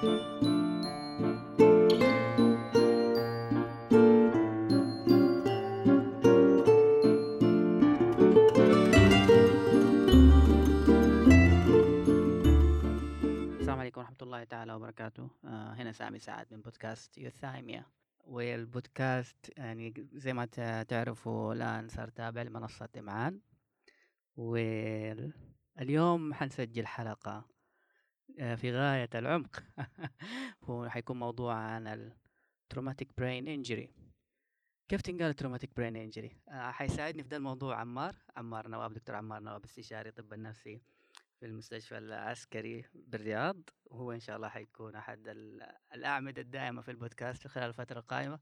السلام عليكم ورحمة الله تعالى وبركاته. آه هنا سامي سعد من بودكاست يوثايميا. والبودكاست يعني زي ما تعرفوا الآن صار تابع لمنصة إمعان. واليوم حنسجل حلقة آه في غاية العمق. هو حيكون موضوع عن ال traumatic brain injury كيف تنقال traumatic brain injury حيساعدني في ده الموضوع عمار. عمار نواب دكتور عمار نواب استشاري طب النفسي في المستشفى العسكري بالرياض. وهو إن شاء الله حيكون أحد ال- الأعمدة الدائمة في البودكاست خلال الفترة القادمة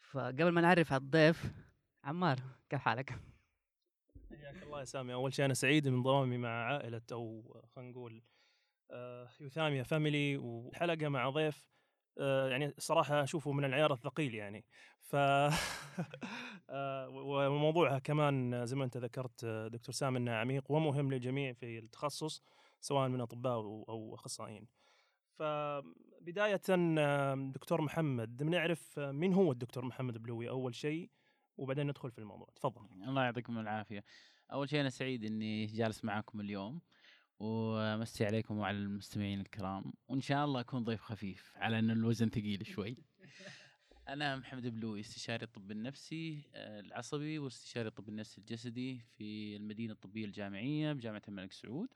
فقبل ما نعرف على الضيف عمار كيف حالك؟ حياك الله يا سامي. أول شيء أنا سعيد من انضمامي مع عائلة أو خلينا نقول يوثاميا family وحلقة مع ضيف آه، يعني صراحة أشوفه من العيار الثقيل يعني. ف آه، وموضوعها كمان زي ما أنت ذكرت آه، دكتور سامي انه عميق ومهم للجميع في التخصص سواء من أطباء أو أو أخصائيين. فبدايه آه، دكتور محمد بنعرف آه، مين هو الدكتور محمد بلوي أول شيء؟ وبعدين ندخل في الموضوع. تفضل. الله يعطيكم العافية. أول شيء أنا سعيد إني جالس معكم اليوم. ومسي عليكم وعلى المستمعين الكرام وإن شاء الله أكون ضيف خفيف على أن الوزن ثقيل شوي. أنا محمد بلوي استشاري الطب النفسي آه، العصبي واستشاري الطب النفسي الجسدي في المدينة الطبية الجامعية بجامعة الملك سعود.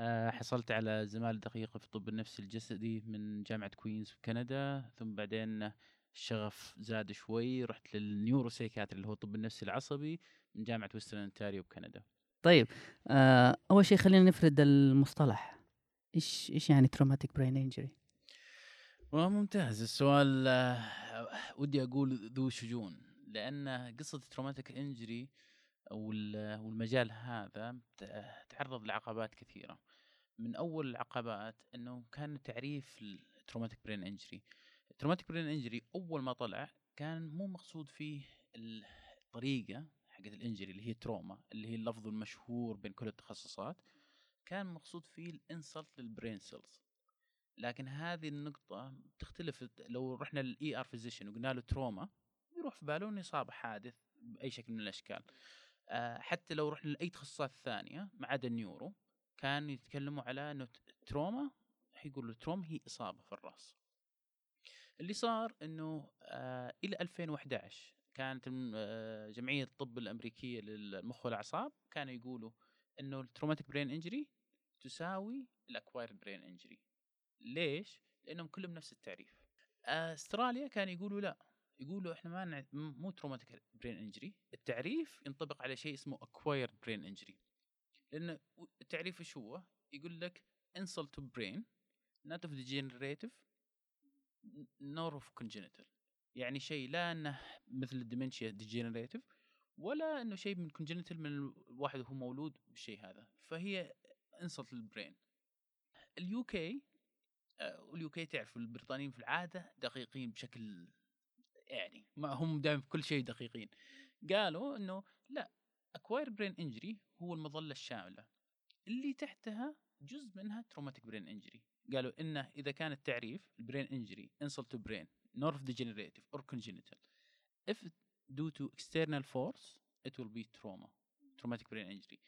آه، حصلت على زمالة دقيقة في الطب النفسي الجسدي من جامعة كوينز في كندا ثم بعدين الشغف زاد شوي رحت لل neuro اللي هو الطب النفسي العصبي من جامعة ويسترن أونتاريو بكندا طيب آه أول شيء خلينا نفرد المصطلح. إيش إيش يعني traumatic brain injury؟ والله ممتاز. السؤال آه، ودي أقول ذو شجون لأن قصة ال traumatic injury والمجال هذا تعرض لعقبات كثيرة. من أول العقبات إنه كان تعريف ال traumatic brain injury ال traumatic brain injury أول ما طلع كان مو مقصود فيه الطريقة حقت ال injury اللي هي trauma اللي هي اللفظ المشهور بين كل التخصصات كان مقصود فيه ال insult لل brain cells لكن هذه النقطة تختلف لو رحنا لل ER physician وقلنا له trauma يروح في باله إنه اصابة حادث بأي شكل من الأشكال. آه، حتى لو رحنا لأي تخصصات ثانية ما عدا ال neuro كان يتكلموا على إنه trauma يقولوا trauma هي إصابة في الرأس. اللي صار إنه آه إلى 2011 كانت آه جمعية الطب الأمريكية للمخ والأعصاب كانوا يقولوا إنه ال traumatic brain injury تساوي ال acquired brain injury ليش؟ لأنهم كلهم نفس التعريف. أستراليا كانوا يقولوا لا يقولوا إحنا ما نع... مو traumatic brain injury، التعريف ينطبق على شيء اسمه acquired brain injury. لأن التعريف إيش هو؟ يقول لك insult to brain not of degenerative nor of congenital. يعني شيء لا إنه مثل ال dementia degenerative ولا إنه شيء من congenital من الواحد وهو مولود بالشيء هذا. فهي insult لل brain ال UK وال UK تعرف البريطانيين في العادة دقيقين بشكل يعني ما هم دائما في كل شيء دقيقين. قالوا إنه لا acquired brain injury هو المظلة الشاملة. اللي تحتها جزء منها traumatic brain injury قالوا إنه إذا كان التعريف ال brain injury insult brain nor degenerative or congenital if due to external force it will be trauma traumatic brain injury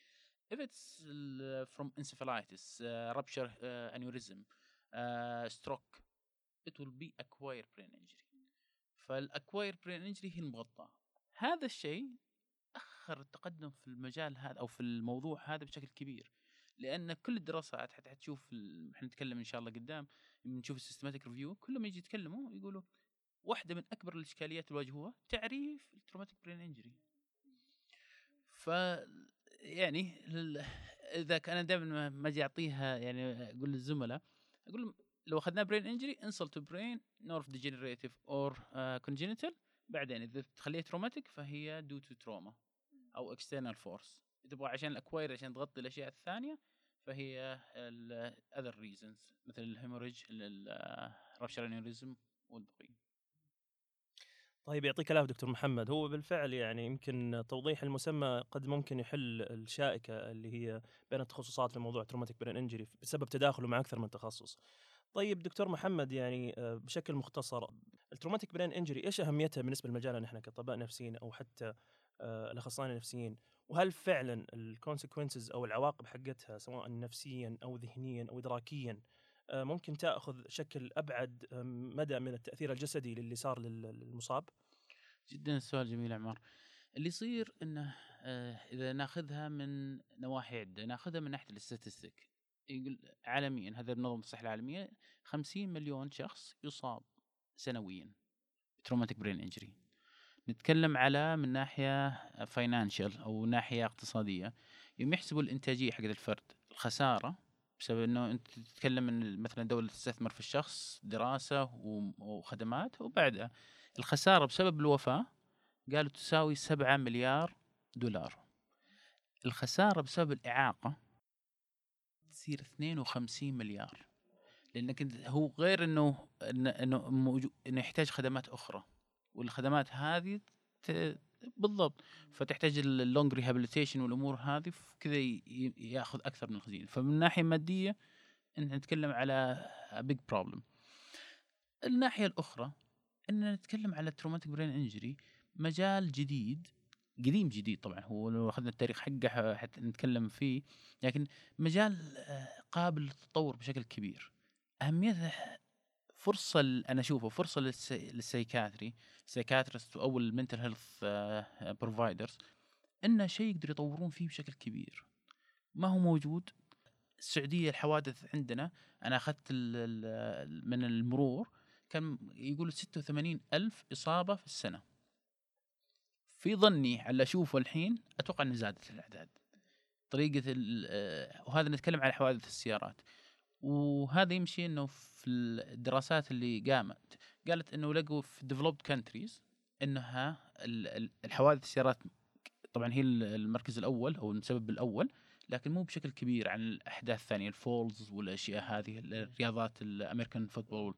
if it's uh, from encephalitis uh, rupture uh, aneurysm uh, stroke it will be acquired brain injury فال acquired brain injury هي المغطاه هذا الشيء اخر التقدم في المجال هذا أو في الموضوع هذا بشكل كبير لأن كل الدراسات حتشوف إحنا نتكلم ان شاء الله قدام نشوف ال systematic review كلهم يجي يتكلموا يقولوا واحدة من أكبر الإشكاليات اللي واجهوها تعريف ال traumatic brain injury ف يعني. إذا كان دائما ما أجي أعطيها يعني أقول للزملاء أقول لهم لو اخذنا brain injury insult brain nor degenerative or congenital بعدين إذا تخليها traumatic فهي due to trauma أو external force تبغى عشان ال acquired عشان تغطي الأشياء الثانية فهي ال other reasons مثل ال hemorrhage ال rupture aneurysm والبقيه طيب يعطيك العافية دكتور محمد. هو بالفعل يعني يمكن توضيح المسمى قد ممكن يحل الشائكة اللي هي بين التخصصات في موضوع traumatic brain injury بسبب تداخله مع أكثر من تخصص. طيب دكتور محمد يعني آه، بشكل مختصر ال traumatic brain injury إيش أهميتها بالنسبة لمجالنا نحن كأطباء نفسيين أو حتى آه، الأخصائيين النفسيين؟ وهل فعلا ال consequences أو العواقب حقتها سواء نفسيا أو ذهنيا أو ادراكيا آه، ممكن تأخذ شكل أبعد آه، مدى من التأثير الجسدي للي صار لل- للمصاب؟ جدا السؤال جميل عمار اللي يصير إنه آه، إذا ناخذها من نواحي عدة ناخذها من ناحية ال statistic يقول عالميا هذا منظمه الصحه العالمية 50 مليون شخص يصاب سنويا traumatic brain injury نتكلم على من ناحية financial أو ناحية اقتصادية. يوم يحسبوا الإنتاجية حق الفرد الخسارة بسبب إنه أنت تتكلم إن مثلا دولة تستثمر في الشخص دراسة وخدمات وبعدها. الخسارة بسبب الوفاة قالوا تساوي 7 مليار دولار. الخسارة بسبب الإعاقة تصير 52 مليار. لأنك هو غير إنه إنه إنه, يحتاج خدمات أخرى. والخدمات هذه ت... بالضبط. فتحتاج ال long rehabilitation والأمور هذه كذا ياخذ أكثر من الخزينة. فمن ناحية مادية انت نتكلم على big problem الناحية الأخرى ان نتكلم على ال traumatic brain injury مجال جديد قديم جديد طبعا هو لو أخذنا التاريخ حقه حتى نتكلم فيه لكن مجال آه، قابل للتطور بشكل كبير. اهميته فرصة أنا اشوفه فرصة لل psy... لل psychiatry psychiatrist أو ال mental health providers انه شيء يقدروا يطورون فيه بشكل كبير. ما هو موجود. السعودية الحوادث عندنا أنا أخذت من المرور كان يقول 86 ألف إصابة في السنة. في ظني على أشوفه الحين أتوقع أن زادت الأعداد. طريقة آه، وهذا نتكلم على حوادث السيارات. وهذا يمشي إنه في الدراسات اللي قامت قالت إنه لقوا في developed countries إنها ال- ال- الحوادث السيارات طبعا هي ال- المركز الأول أو المسبب الأول لكن مو بشكل كبير عن الأحداث الثانية ال falls والأشياء هذه الرياضات ال American football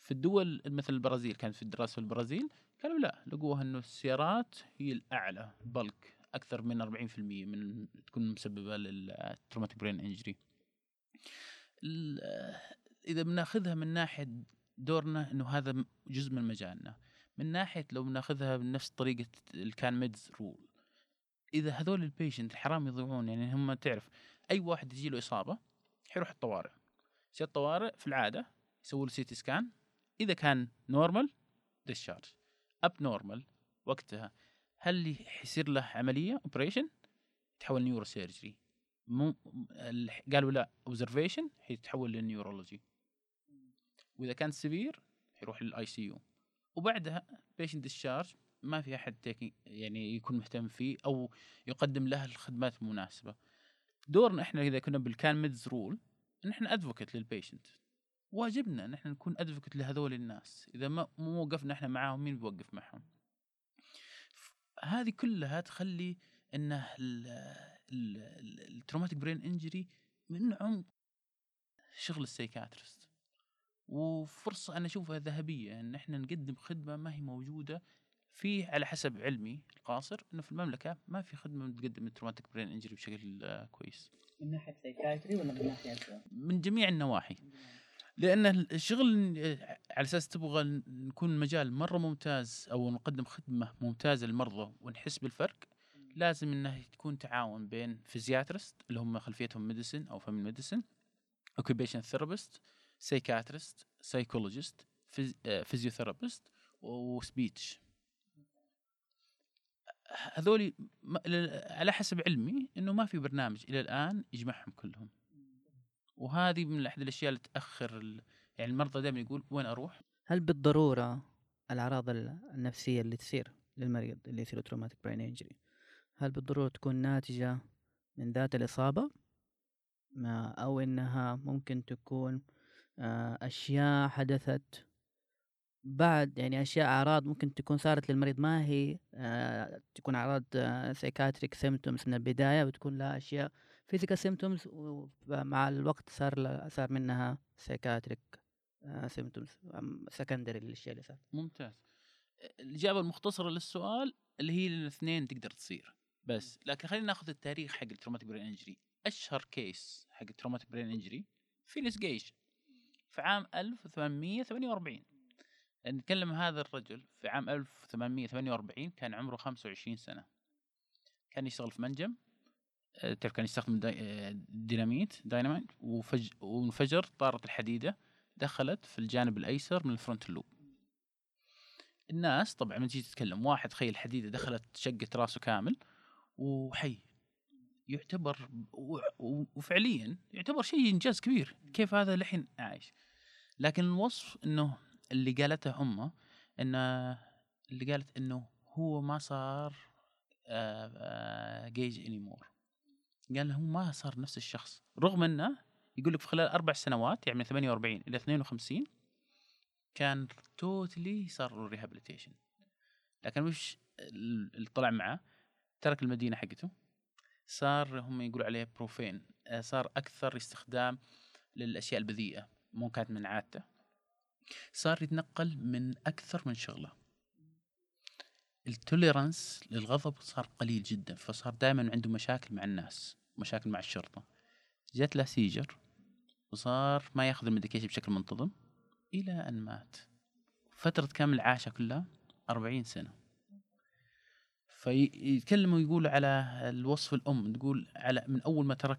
في الدول مثل البرازيل كانت في الدراسة في البرازيل قالوا لا لقوها إنه السيارات هي الأعلى بلك أكثر من 40% من تكون مسببة لل traumatic brain injury إذا بناخذها من ناحية دورنا إنه هذا جزء من مجالنا. من ناحية لو بناخذها بنفس طريقة ال CanMEDS role. إذا هذول ال patient حرام يضيعون يعني هم تعرف أي واحد يجي له إصابة حيروح الطوارئ. يصير الطوارئ في العادة يسووا له CT scan إذا كان normal discharge abnormal وقتها. هل حيصير له عملية operation تحول neurosurgery مو ال- قالوا لا observation حيتحول لل neurology وإذا كان severe حيروح لل ICU وبعدها patient discharge ما في أحد يعني يكون مهتم فيه أو يقدم له الخدمات المناسبة. دورنا إحنا إذا كنا بال CanMEDS role ان إحنا advocate لل patient واجبنا ان إحنا نكون advocate لهذول الناس. إذا ما مو وقفنا إحنا معاهم مين بيوقف معهم؟ هذه كلها تخلي إنه ال traumatic brain injury من عمق شغل ال psychiatrist. وفرصة أنا أشوفها ذهبية أن إحنا نقدم خدمة ما هي موجودة في على حسب علمي القاصر إنه في المملكة ما في خدمة تقدم ال traumatic brain injury بشكل آه، كويس. من ناحية psychiatry ولا من ناحية من جميع النواحي. لأن الشغل آه، على أساس تبغى نكون مجال مرة ممتاز أو نقدم خدمة ممتازة للمرضى ونحس بالفرق لازم إنه تكون تعاون بين physiatrist اللي هم خلفيتهم medicine أو family medicine occupation therapist psychiatrist psychologist physiotherapist و speech هذولي ما- ل- على حسب علمي إنه ما في برنامج إلى الآن يجمعهم كلهم وهذه من أحد الأشياء اللي تأخر. يعني المرضى دائما يقول وين أروح؟ هل بالضرورة الأعراض ال- النفسية اللي تصير للمريض اللي يصير traumatic brain injury هل بالضروره تكون ناتجة من ذات الإصابة؟ ما أو إنها ممكن تكون آه، أشياء حدثت بعد يعني أشياء أعراض ممكن تكون صارت للمريض. ما هي آه، تكون أعراض psychiatric symptoms من البداية وتكون لها أشياء physical symptoms ومع الوقت صار صار منها psychiatric symptoms secondary للأشياء اللي صارت. ممتاز. الإجابة المختصرة للسؤال اللي هي الاثنين تقدر تصير. بس لكن خلينا ناخذ التاريخ حق ال traumatic brain injury. أشهر case حق ال traumatic brain injury فينياس جيج في عام 1848 نتكلم هذا الرجل في عام 1848 كان عمره 25 سنة. كان يشتغل في منجم. آه، تعرف كان يستخدم آه، ديناميت دايناميت وانفجر طارت الحديدة دخلت في الجانب الأيسر من الفرونت لوب. الناس طبعا لما تجي تتكلم واحد تخيل حديدة دخلت شقت راسه كامل وحي. يعتبر وفعليا يعتبر شيء إنجاز كبير. كيف هذا الحين عايش لكن الوصف إنه اللي قالته أمه انه اللي قالت إنه هو ما صار جيج anymore قال هو ما صار نفس الشخص. رغم إنه يقول لك في خلال أربع سنوات يعني من 48 إلى 52 كان totally صار له لكن وش اللي طلع معاه ترك المدينة حقته. صار هم يقولوا عليه profane آه، صار أكثر استخدام للأشياء البذيئة مو كانت من عادته. صار يتنقل من أكثر من شغلة. ال tolerance للغضب صار قليل جدا فصار دائما عنده مشاكل مع الناس مشاكل مع الشرطة. جات له seizure وصار ما ياخذ ال medication بشكل منتظم إلى أن مات. فترة كامل عاشها كلها 40 سنة. فيتكلموا يقولوا على الوصف الأم تقول على من أول ما ترك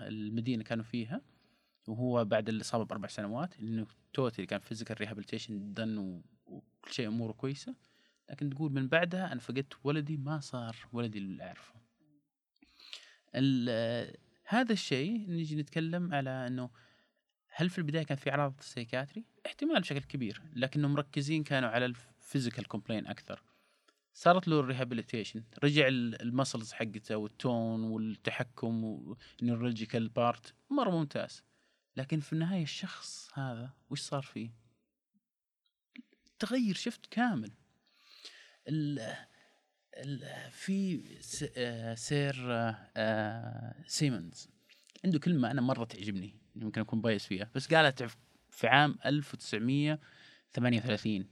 المدينة كانوا فيها وهو بعد الاصابه بأربع سنوات انه totally كان physical rehabilitation done وكل شيء أموره كويسة لكن تقول من بعدها أنا فقدت ولدي ما صار ولدي اللي أعرفه. هذا الشيء نجي نتكلم على إنه هل في البداية كان في أعراض psychiatry؟ احتمال بشكل كبير لكنهم مركزين كانوا على ال physical complaint أكثر. صارت له ال rehabilitation رجع ال muscles حقته وال tone والتحكم وال neurological part مرة ممتاز. لكن في النهاية الشخص هذا وش صار فيه؟ تغير شفت كامل. ال ال في آه، Sir آه، آه، Symonds عنده كلمة أنا مرة تعجبني يمكن أكون biased فيها بس قالت في- عام 1938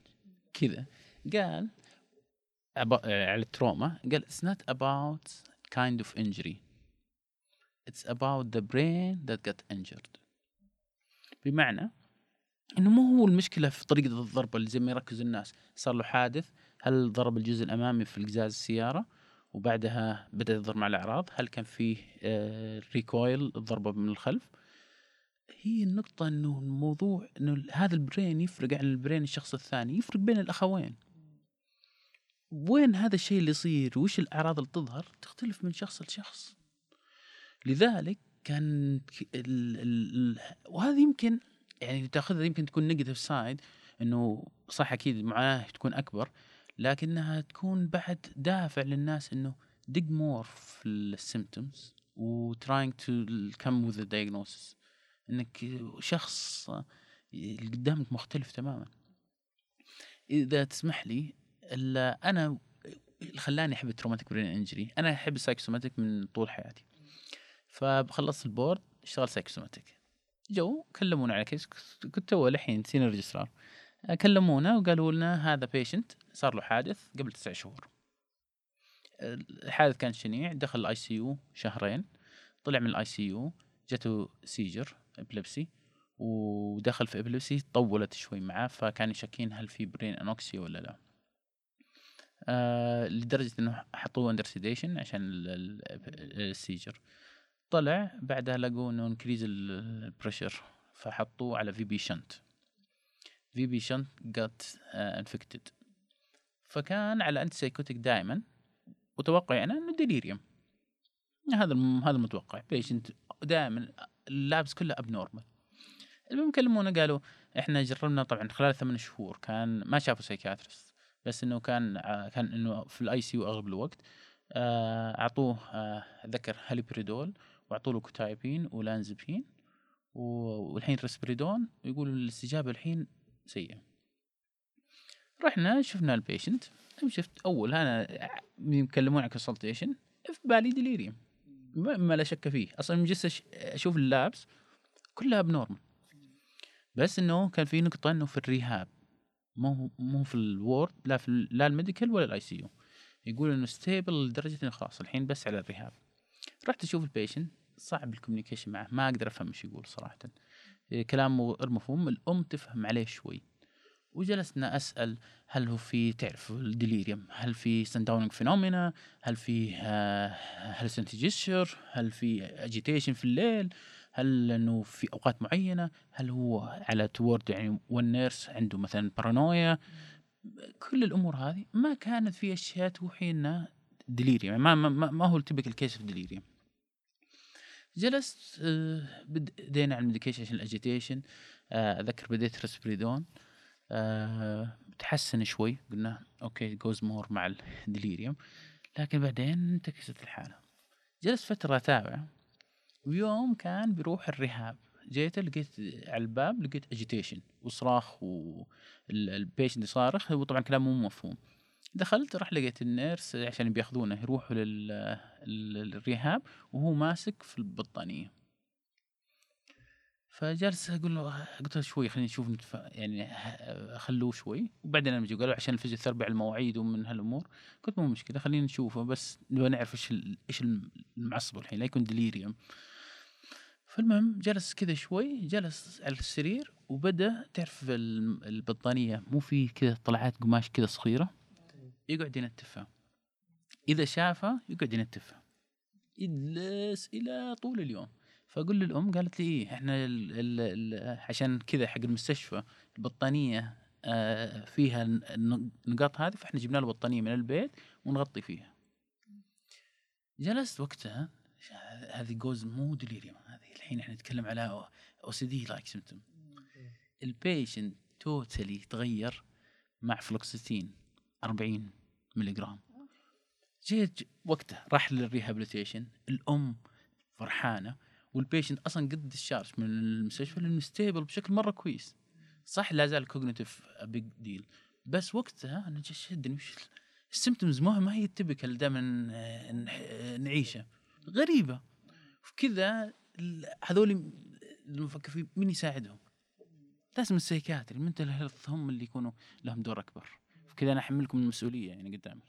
كذا. قال على ال trauma. قال it's not about kind of injury. It's about the brain that got injured. بمعنى إنه مو هو المشكلة في طريقة الضربه اللي زي ما يركز الناس. صار له حادث هل ضرب الجزء الأمامي في القزاز السيارة وبعدها بدأ يظهر مع الأعراض هل كان فيه آه recoil الضربة من الخلف. هي النقطة إنه الموضوع إنه هذا ال brain يفرق عن ال brain الشخص الثاني يفرق بين الأخوين. وين هذا الشيء اللي يصير؟ وش الأعراض اللي تظهر؟ تختلف من شخص لشخص. لذلك كان ال ال وهذا يمكن يعني تأخذها يمكن تكون negative side إنه صح أكيد معاناه تكون أكبر لكنها تكون بعد دافع للناس إنه dig more في ال symptoms to come with a diagnosis. إنك شخص اللي قدامك مختلف تماما. إذا تسمح لي أنا اللي خلاني أحب ال traumatic brain injury. أنا أحب ال psychosomatic من طول حياتي. فخلصت ال board اشتغل psychosomatic. جو كلمونا على case كنت تو الحين senior registrar كلمونا وقالوا لنا هذا patient صار له حادث قبل تسع شهور. الحادث كان شنيع دخل ال ICU شهرين طلع من ال ICU جاته seizure epilepsy ودخل في epilepsy طولت شوي معاه فكانوا شاكين هل في brain anoxia ولا لا. آه لدرجة إنه حطوه under sedation عشان ال- ال- ال seizure طلع بعدها لقوا إنه increase ال pressure فحطوه على VP shunt في VP shunt جات infected فكان على antibiotic دائما وتوقع أنا إنه delirium هذا هذا المتوقع. patient دائما ال labs كله abnormal المهم كلمونا قالوا إحنا جربنا طبعا خلال ثمان شهور كان ما شافوا psychiatrist بس إنه كان ع- كان إنه في ال ICU أغلب الوقت. آه، أعطوه آه، ذكر هاليبريدول واعطوا له quetiapine و olanzapine والحين ريسبريدون ويقولوا الاستجابة الحين سيئة. رحنا شفنا ال patient شفت أول أنا يكلمون عن consultation في بالي delirium ما لا شك فيه. أصلا جلست أشوف ال labs كلها abnormal بس إنه كان في نقطة إنه في ال rehab مو مو في ال ward لا في لا ال medical ولا ال ICU يقول إنه stable لدرجه انه خلاص الحين بس على ال rehab رحت أشوف ال patient صعب ال communication معه ما أقدر أفهم إيش يقول صراحة. إيه، كلامه غير مفهوم الأم تفهم عليه شوي. وجلسنا أسأل هل هو في تعرف ال delirium هل في sundowning phenomena هل في hallucinatory gesture هل في agitation في الليل؟ هل إنه في أوقات معينة؟ هل هو على toward يعني one nurse عنده مثلا بارانويا كل الأمور هذه ما كانت في أشياء توحي انه delirium يعني ما, ما, ما هو ال typical case of delirium جلست آه، بدينا على ال medication عشان ال agitation أذكر بديت ريسبريدون آه، تحسن شوي قلنا okay goes more مع ال delirium لكن بعدين انتكست الحالة. جلست فترة اتابع ويوم كان بيروح ال rehab. جيت لقيت على الباب لقيت agitation وصراخ وال patient يصارخ هو طبعا كلام مو مفهوم. دخلت راح لقيت ال nurse عشان بياخذونه يروحوا لل rehab وهو ماسك في البطانية. فجالس أقول له قلت له شوي خلينا نشوف نتف... يعني خلوه شوي. وبعدين لما قالوا عشان ال physiotherapy على المواعيد ومن هالأمور. قلت مو مشكلة خلينا نشوفه بس نبغى نعرف إيش إيش المعصب الحين لا يكون delirium فالمهم جلس كذا شوي جلس على السرير وبدأ تعرف البطانية مو في كذا طلعات قماش كذا صغيرة يقعد ينتفها إذا شافها يقعد ينتفها يجلس إلى طول اليوم. فأقول للأم قالت لي إيه إحنا ال ال ال عشان كذا حق المستشفى البطانية آه فيها النقاط هذه فإحنا جبنا له بطانية من البيت ونغطي فيها. جلست وقتها هذه goes مو delirium هذه الحين إحنا نتكلم على OCD-like symptom ال patient totally تغير مع فلوكسيتين 40 ملي جرام جيت وقتها راح لل rehabilitation الأم فرحانة وال patient أصلا قد discharge من المستشفى لأنه stable بشكل مرة كويس. صح لا زال cognitive big deal بس وقتها أنا شدني وش ال symptoms ما ما هي ال typical دائما نعيشه. غريبة. كذا هذول المفكر فيه مين يساعدهم؟ لازم ال psychiatry ال mental health هم اللي يكونوا لهم دور أكبر. كذا أنا أحملكم المسؤولية يعني قدام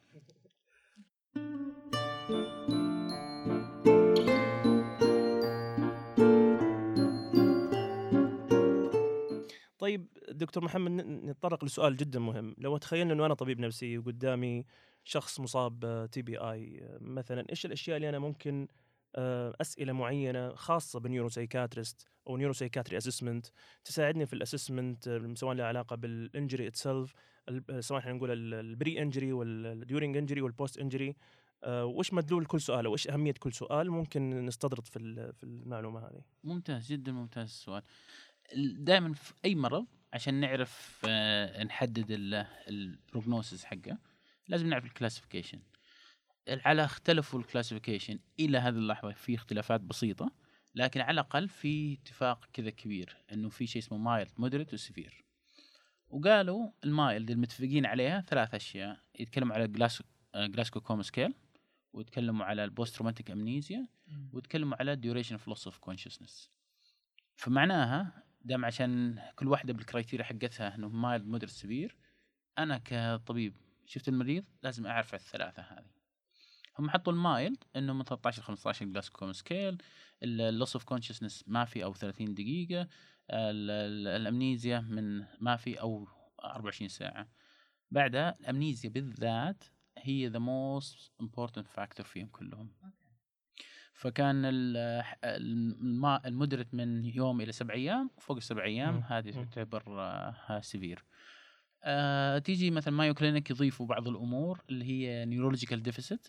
طيب دكتور محمد نتطرق لسؤال جدا مهم. لو تخيلنا إنه أنا طبيب نفسي وقدامي شخص مصاب TBI مثلا إيش الأشياء اللي أنا ممكن أسئلة معينة خاصة بال neuro psychiatrist أو neuro psychiatry assessment تساعدني في ال assessment سواء لها علاقة بال injury itself سواء إحنا نقول ال pre injury وال during injury وال post injury وش مدلول كل سؤال؟ أو إيش أهمية كل سؤال؟ ممكن نستطرد في في المعلومة هذه. ممتاز جدا ممتاز السؤال. دائما في أي مرض عشان نعرف آه، نحدد ال prognosis حقه لازم نعرف ال classification على اختلفوا ال classification إلى هذه اللحظة في اختلافات بسيطة لكن على الأقل في اتفاق كذا كبير إنه في شيء اسمه mild moderate و severe وقالوا ال mild المتفقين عليها ثلاث أشياء يتكلموا على Glas Glasgow Coma Scale ويتكلموا على ال post traumatic amnesia ويتكلموا على ال duration of loss of consciousness فمعناها دام عشان كل واحدة بال criteria حقتها إنه mild moderate severe أنا كطبيب شفت المريض لازم أعرف الثلاثة هذه. هم حطوا ال mild إنه من 13 ل 15 Glasgow Coma Scale. ال loss of consciousness ما في أو 30 دقيقة. ال amnesia من ما في أو 24 ساعة. بعدها ال amnesia بالذات هي the most important factor فيهم كلهم. فكان ال moderate من يوم إلى سبع أيام فوق السبع أيام هذه تعتبر severe آه تيجي مثلا مايو كلينيك يضيفوا بعض الأمور اللي هي neurological deficit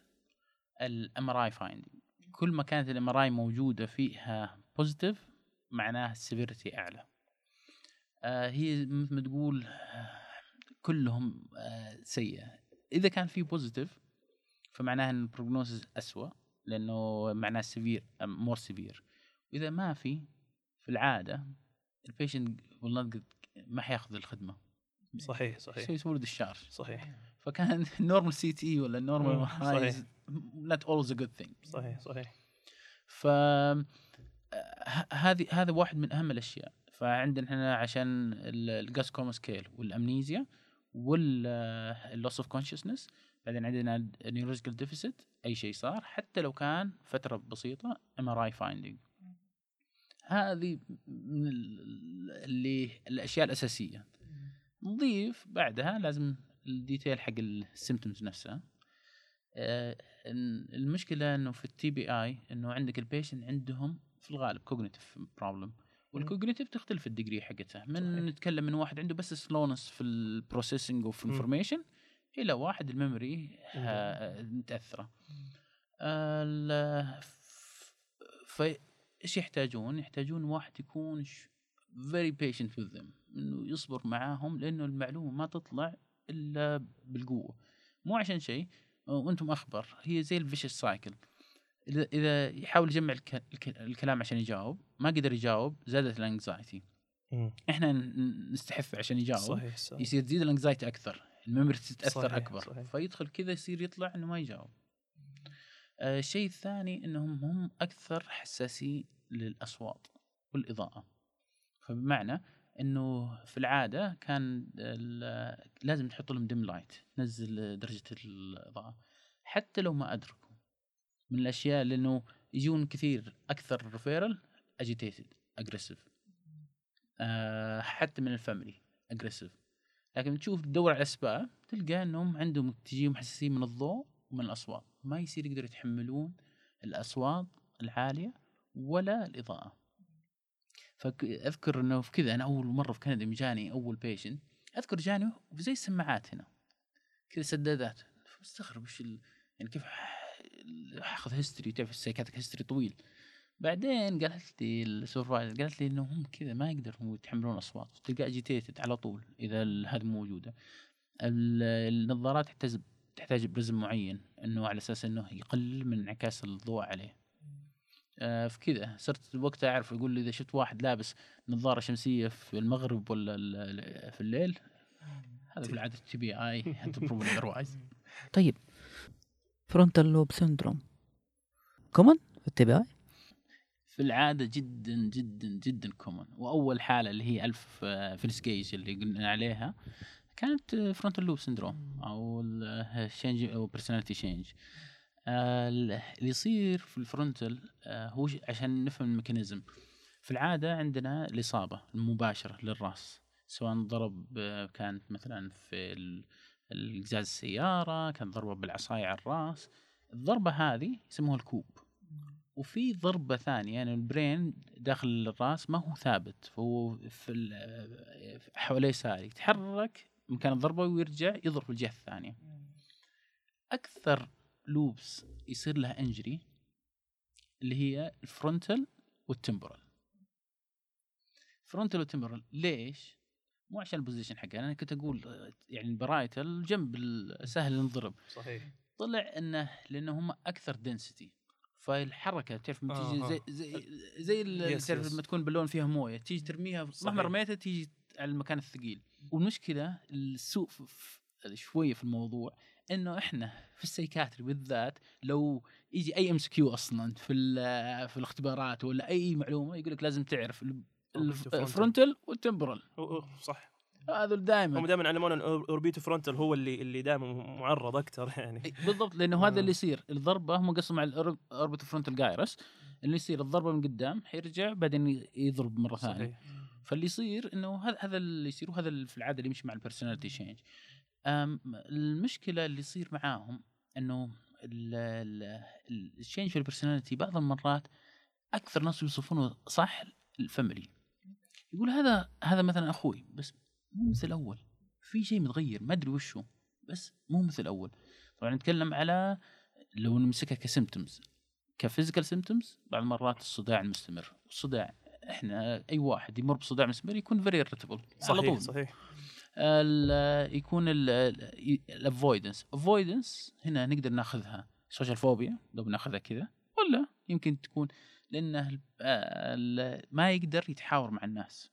ال MRI finding كل ما كانت ال MRI موجودة فيها positive معناه ال severity أعلى. آه هي مثل ما تقول كلهم آه سيئة. إذا كان في positive فمعناه إن ال prognosis اسوء لأنه معناه severe more severe وإذا ما في في العادة ال patient ما حياخذ الخدمة. صحيح صحيح. يسوي له discharge صحيح. فكان ال normal CT ولا ال normal صحيح. Not always a good thing صحيح صحيح. ف هذه هذا واحد من أهم الأشياء. فعندنا إحنا عشان ال Glasgow Coma Scale وال amnesia وال loss of consciousness بعدين عندنا ال neurological deficit أي شيء صار حتى لو كان فترة بسيطة MRI finding هذه من ال- اللي الأشياء الأساسية. نضيف بعدها لازم ال detail حق ال symptoms نفسها. المشكلة إنه في ال TBI إنه عندك ال patient عندهم في الغالب cognitive problem وال cognitive تختلف ال degree حقتها. من صحيح. نتكلم من واحد عنده بس slowness في ال processing of. information إلى واحد ال memory آه، متأثرة. فايش يحتاجون؟ يحتاجون واحد يكون very patient with them. إنه يصبر معاهم لأنه المعلومة ما تطلع إلا بالقوة. مو عشان شيء وأنتم أخبر. هي زي ال vicious cycle اذا إذا يحاول يجمع الك- الك- الكلام عشان يجاوب ما قدر يجاوب زادت ال anxiety. إحنا ن- نستحث عشان يجاوب. صحيح صحيح. يصير تزيد ال anxiety أكثر ال memory تتاثر صحيح، أكبر. صحيح. فيدخل كذا يصير يطلع إنه ما يجاوب. آه، الشيء الثاني إنهم هم أكثر حساسين للأصوات والإضاءة. فبمعنى إنه في العادة كان لازم تحط لهم dim light تنزل درجة الإضاءة حتى لو ما أدركوا. من الأشياء لأنه يجون كثير أكثر referral agitated aggressive حتى من ال family aggressive لكن تشوف تدور على الاسباب تلقى إنهم عندهم تجيهم حساسيه من الضوء ومن الأصوات. ما يصير يقدروا يتحملون الأصوات العالية ولا الإضاءة. فاذكر إنه في كذا أنا أول مرة في كندا جاني أول patient أذكر جاني زي السماعات هنا كذا سدادات. مستغرب وش ال... يعني كيف أخذ history تعرف ال psychiatric history طويل. بعدين قالت لي ال supervisor قالت لي إنه هم كذا ما يقدروا يتحملون أصوات تلقى agitated على طول إذا هذه موجودة. ال- النظارات تحتاج تحتاج prism معين إنه على أساس إنه يقلل من انعكاس الضوء عليه. في كذا. صرت وقتها أعرف يقول لي إذا شفت واحد لابس نظارة شمسية في المغرب ولا في الليل هذا في العاده تي بي اي طيب frontal lobe syndrome common في ال TBI في العادة جدا جدا جدا common وأول حالة اللي هي ألف Phineas Gage اللي قلنا عليها كانت frontal lobe syndrome أو ال change أو personality change اللي يصير في ال frontal آه، هو عشان نفهم ال mechanism. في العادة عندنا الإصابة المباشرة للرأس سواء ضرب آه، كانت مثلا في ال- القزاز السيارة كان ضربة بالعصاية على الرأس. الضربة هذه يسموها ال coup. وفي ضربة ثانية يعني ال brain داخل الرأس ما هو ثابت فهو في ال- حواليه سائل يتحرك مكان الضربة ويرجع يضرب في الجهة الثانية. أكثر lobes يصير لها injury اللي هي ال frontal وال temporal frontal وال temporal ليش؟ مو عشان ال position حقها أنا كنت أقول يعني ال parietal جنبه سهل ينضرب صحيح. طلع إنه لأنه هم أكثر density فالحركه تعرف لما تيجي زي زي زي تعرف. لما تكون بالون فيها موية تيجي ترميها. مهما رميتها تيجي على المكان الثقيل. والمشكلة السوء شوية في الموضوع إنه إحنا في ال psychiatry بالذات لو يجي أي MCQ أصلا في في الاختبارات ولا أي معلومة يقول لك لازم تعرف. ال frontal وال temporal صح. هذول هم دائما دائما علمونا ان orbitofrontal هو اللي اللي دائما معرض أكثر يعني. بالضبط لأنه هذا آه. اللي يصير. الضربة هم قصوا مع ال orbitofrontal gyrus اللي يصير الضربة من قدام حيرجع بعدين يضرب مرة ثانية. فاللي يصير إنه هذا هذا اللي يصير وهذا في العادة اللي يمشي مع ال personality change المشكلة اللي يصير معاهم إنه ال- ال- ال- ال change في ال personality بعض المرات أكثر ناس يوصفونه صح ال family يقول هذا هذا مثلا أخوي بس مو مثل الأول. في شيء متغير ما أدري وش هو بس مو مثل الأول. طبعا نتكلم على لو نمسكها ك symptoms ك physical symptoms بعض المرات الصداع المستمر. الصداع إحنا أي واحد يمر بصداع مستمر يكون very على صحيح طول. صحيح. يكون ال avoidance avoidance هنا نقدر ناخذها social phobia لو بناخذها كذا ولا يمكن تكون لأنه ما يقدر يتحاور مع الناس.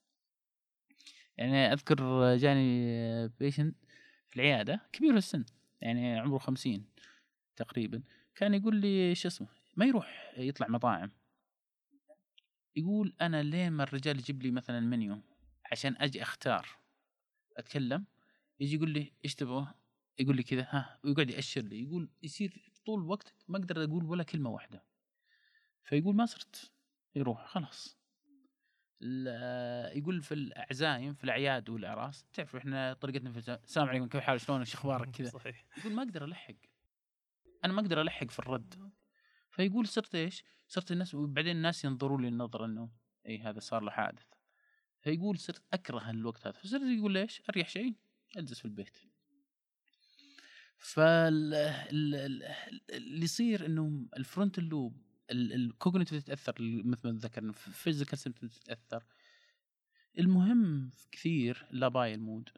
يعني أذكر جاني patient في العيادة كبير السن يعني عمره خمسين تقريبا كان يقول لي شو اسمه ما يروح يطلع مطاعم. يقول أنا لين ما الرجال يجيب لي مثلا منيو عشان أجي أختار؟ أتكلم يجي يقول لي إيش تبغى؟ يقول لي كذا ها ويقعد يأشر لي يقول يصير طول الوقت ما أقدر أقول ولا كلمة واحدة. فيقول ما صرت يروح خلاص. يقول في العزايم في الأعياد والأعراس تعرف إحنا طريقتنا في الس- السلام عليكم كيف حالك؟ شلونك؟ شو أخبارك؟ كذا. صحيح. يقول ما أقدر ألحق. أنا ما أقدر ألحق في الرد. فيقول صرت إيش؟ صرت الناس وبعدين الناس ينظروا لي النظرة إنه اي هذا صار له حادث. فيقول صرت أكره الوقت هذا فصرت يقول ليش؟ أريح شيء أجلس في البيت. فاللي يصير إنه الفرونت لوب ال cognitive تتأثر مثل ما ذكرنا ال physical symptoms تتأثر. المهم كثير ال labile mood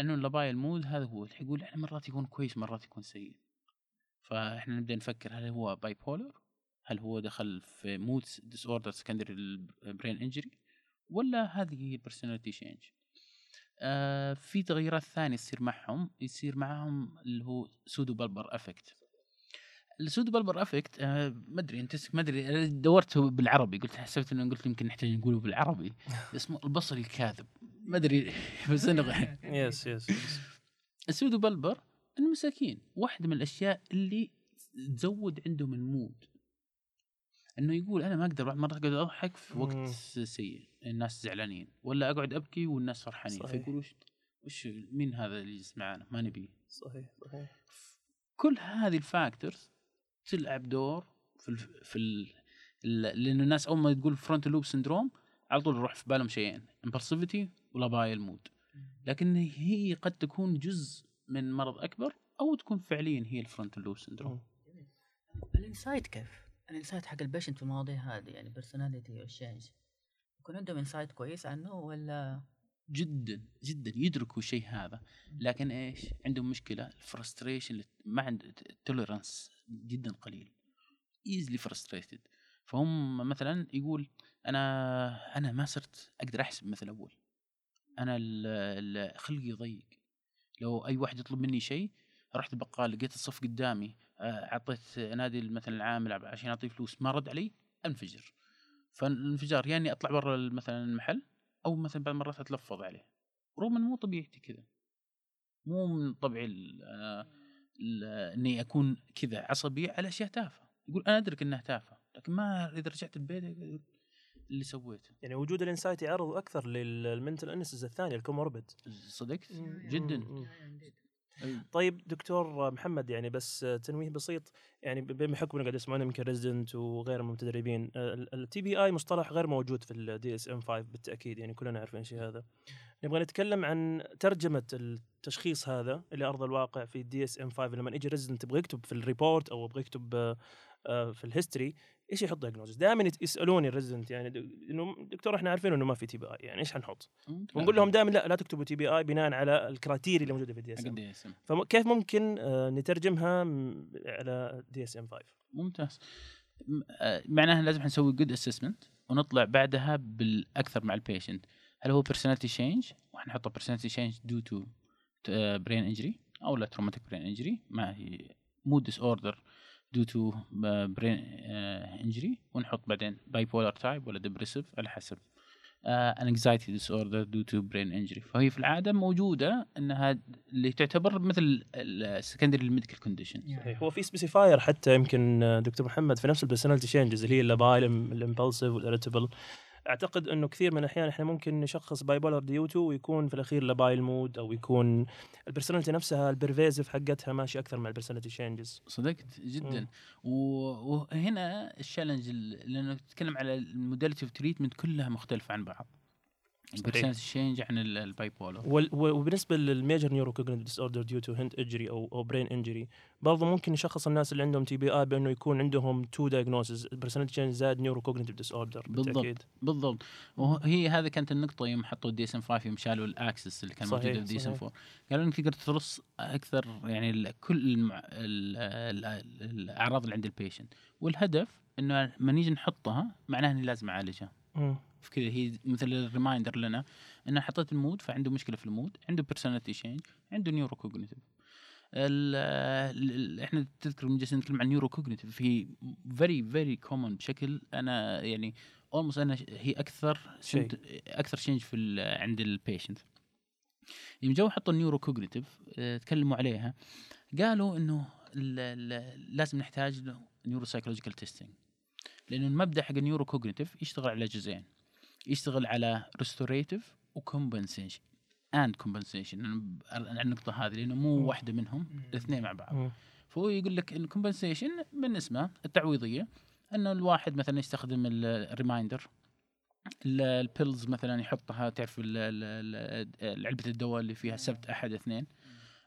إنه ال labile mood هذا هو يقول إحنا مرات يكون كويس مرات يكون سيء. فإحنا نبدأ نفكر هل هو bipolar هل هو دخل في mood disorder secondary ل brain injury ولا هذه هي ال personality change آه في تغيرات ثانية تصير معهم يصير معهم اللي هو pseudobulbar affect ال pseudobulbar affect آه ما أدري أنت ما أدري أنا دورت بالعربي قلت حسبت إنه قلت يمكن نحتاج نقوله بالعربي اسمه البصلي الكاذب. ما أدري بس إنه yes yes. ال pseudobulbar انه مساكين واحدة من الأشياء اللي تزود عندهم ال mood. إنه يقول أنا ما أقدر بعض مرات أقعد أضحك في وقت. سيء. الناس زعلانين ولا أقعد أبكي والناس فرحانين. صحيح. فيقول وش مين هذا اللي يجلس معنا ما نبيه صحيح صحيح. كل هذه ال factors تلعب دور في ال في ال ال- لأن الناس أول ما تقول frontal lobe syndrome على طول يروح في بالهم شيئين impulsivity و labile mood لكن هي قد تكون جزء من مرض أكبر أو تكون فعليا هي ال frontal lobe syndrome ال insight كيف؟ ال insight حق ال patient في المواضيع هذه يعني personality وال change يكون عندهم insight كويس عنه ولا؟ جدا جدا يدركوا الشيء هذا. لكن إيش؟ عندهم مشكلة ال frustration ما عند ال tolerance جدا قليل. easily frustrated فهم مثلا يقول أنا أنا ما صرت أقدر أحسب مثل أول. أنا خلقي ضيق لو أي واحد يطلب مني شيء رحت البقال لقيت الصف قدامي آه، أعطيت انادي مثلا العامل عشان أعطيه فلوس ما رد علي أنفجر. فالانفجار يعني أطلع برا مثلا المحل أو مثلا بعض المرات أتلفظ عليه. رغم إنه مو طبيعتي كذا. مو من طبعي آه، إني أكون كذا عصبي على أشياء تافهة. يقول أنا أدرك إنها تافهة لكن ما إذا رجعت البيت اللي سويته. يعني وجود ال insight يعرض أكثر لل mental illnesses الثانية ال comorbid. صدقت جدا. طيب دكتور محمد يعني بس تنويه بسيط يعني بما حكم إنه قاعد يسمعونا يمكن resident وغير المتدربين ال TBI مصطلح غير موجود في ال DSM 5 بالتأكيد يعني كلنا عارفين الشيء هذا. نبغى نتكلم عن ترجمة التشخيص هذا إلى أرض الواقع في ال DSM 5 لما يجي resident يبغى يكتب في ال report أو يبغى يكتب آه، في ال history إيش يحط diagnosis دائما يسألوني ال resident يعني إنه دكتور إحنا عارفين إنه ما في TBI يعني إيش حنحط؟ ونقول لهم دائما لا لا تكتبوا TBI بناء على ال criteria اللي موجودة في ال DSM فكيف ممكن آه، نترجمها على DSM 5 ممتاز. آه، معناها لازم نسوي good assessment ونطلع بعدها بالأكثر مع ال patient هل هو personality change وحنحطه change due to uh, brain injury أو لا traumatic brain injury ما هي mood disorder due to uh, brain uh, injury ونحط بعدين bipolar type ولا depressive على حسب uh, an anxiety disorder due to brain injury. فهي في العادة موجودة إنها اللي تعتبر مثل ال secondary ل medical condition صحيح هو في specifier حتى يمكن آه، دكتور محمد في نفس ال personality changes اللي هي ال labile ال impulsive وال irritable أعتقد إنه كثير من الأحيان إحنا ممكن نشخص bipolar due to ويكون في الأخير labile mood أو يكون ال personality نفسها ال pervasive حقتها ماشي أكثر مع ال personality changes صدقت جدا. وهنا ال challenge ال- لأنه تتكلم على ال modality of treatment كلها مختلفة عن بعض. ال personality change عن ال- ال bipolar وبالنسبة لل major neurocognitive disorder due to head injury أو أو brain injury برضه ممكن نشخص الناس اللي عندهم TBI بأنه يكون عندهم two diagnoses ال personality change زائد neurocognitive disorder بالضبط. بالضبط وهي هذه كانت النقطة يوم حطوا ال DSM 5 يوم شالوا ال axis اللي كان موجود في ال DSM صحيح. 4 قالوا إنك تقدر ترص أكثر يعني كل المع... ال... ال... الأعراض اللي عند ال patient والهدف إنه لما نيجي نحطها معناها إني لازم أعالجها. كذا هي مثل ال reminder لنا ان حطيت ال mood فعنده مشكلة في ال mood عنده personality change عنده neurocognitive إحنا تذكر من جالسين نتكلم عن neurocognitive هي very very common بشكل أنا يعني almost أنا هي أكثر شيء. أكثر change في ال- عند ال patient يوم جو حطوا ال neurocognitive تكلموا عليها قالوا إنه لازم نحتاج neuropsychological testing لأنه المبدأ حق ال neurocognitive يشتغل على جزئين. يشتغل على restorative و compensation and compensation النقطة هذه لأنه مو. واحدة منهم الاثنين مع بعض. فهو يقول لك إن compensation من اسمه التعويضية إنه الواحد مثلا يستخدم ال reminder ال pills مثلا يحطها تعرف علبة الدواء اللي فيها سبت أحد اثنين.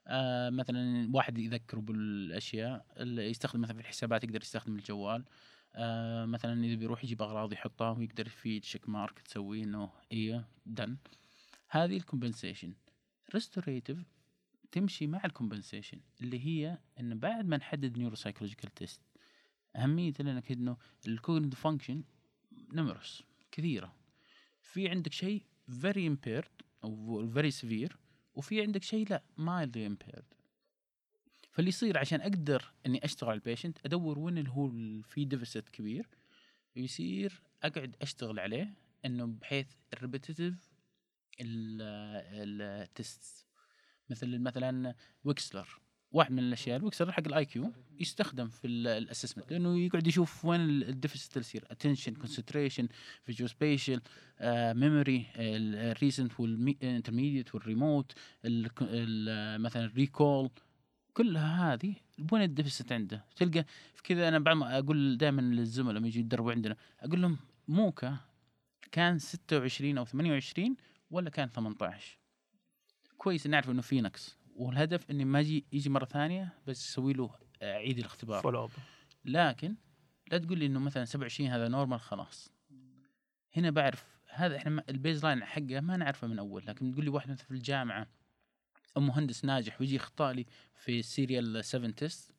آه مثلا واحد يذكره بالأشياء اللي يستخدم مثلا في الحسابات يقدر يستخدم الجوال. آه مثلا إذا بيروح يجيب أغراض يحطها ويقدر في check mark تسويه إنه إيه done هذه ال compensation restorative تمشي مع ال compensation اللي هي إنه بعد ما نحدد neuropsychological test اهميته لانك انه ال cognitive function نمرس كثيرة. في عندك شيء very impaired أو very severe وفي عندك شيء لا mildly impaired فاللي يصير عشان أقدر إني أشتغل على ال patient أدور وين اللي هو في deficit كبير ويصير أقعد أشتغل عليه إنه بحيث ال repetitive ال test مثل مثلا ويكسلر واحد من الأشياء الويكسلر حق ال IQ يستخدم في ال assessment لأنه يقعد يشوف وين ال deficit اللي يصير. attention concentration visual spatial memory ال recent وال intermediate وال remote مثلا ال recall كلها هذه وين ال deficit عنده. تلقى في كذا أنا ما أقول دائما للزملاء لما يجي يدربوا عندنا أقول لهم MoCA كان 26 أو 28 ولا كان 18 كويس نعرف إنه في نقص والهدف اني ما أجي يجي مرة ثانية بس أسوي له آه، عيد الاختبار. follow لكن لا تقول لي إنه مثلا 27 هذا normal خلاص. هنا بعرف هذا إحنا ال baseline حقه ما نعرفه من أول لكن تقول لي واحد مثلا في الجامعة مهندس ناجح ويجي يخطأ لي في serial 7 test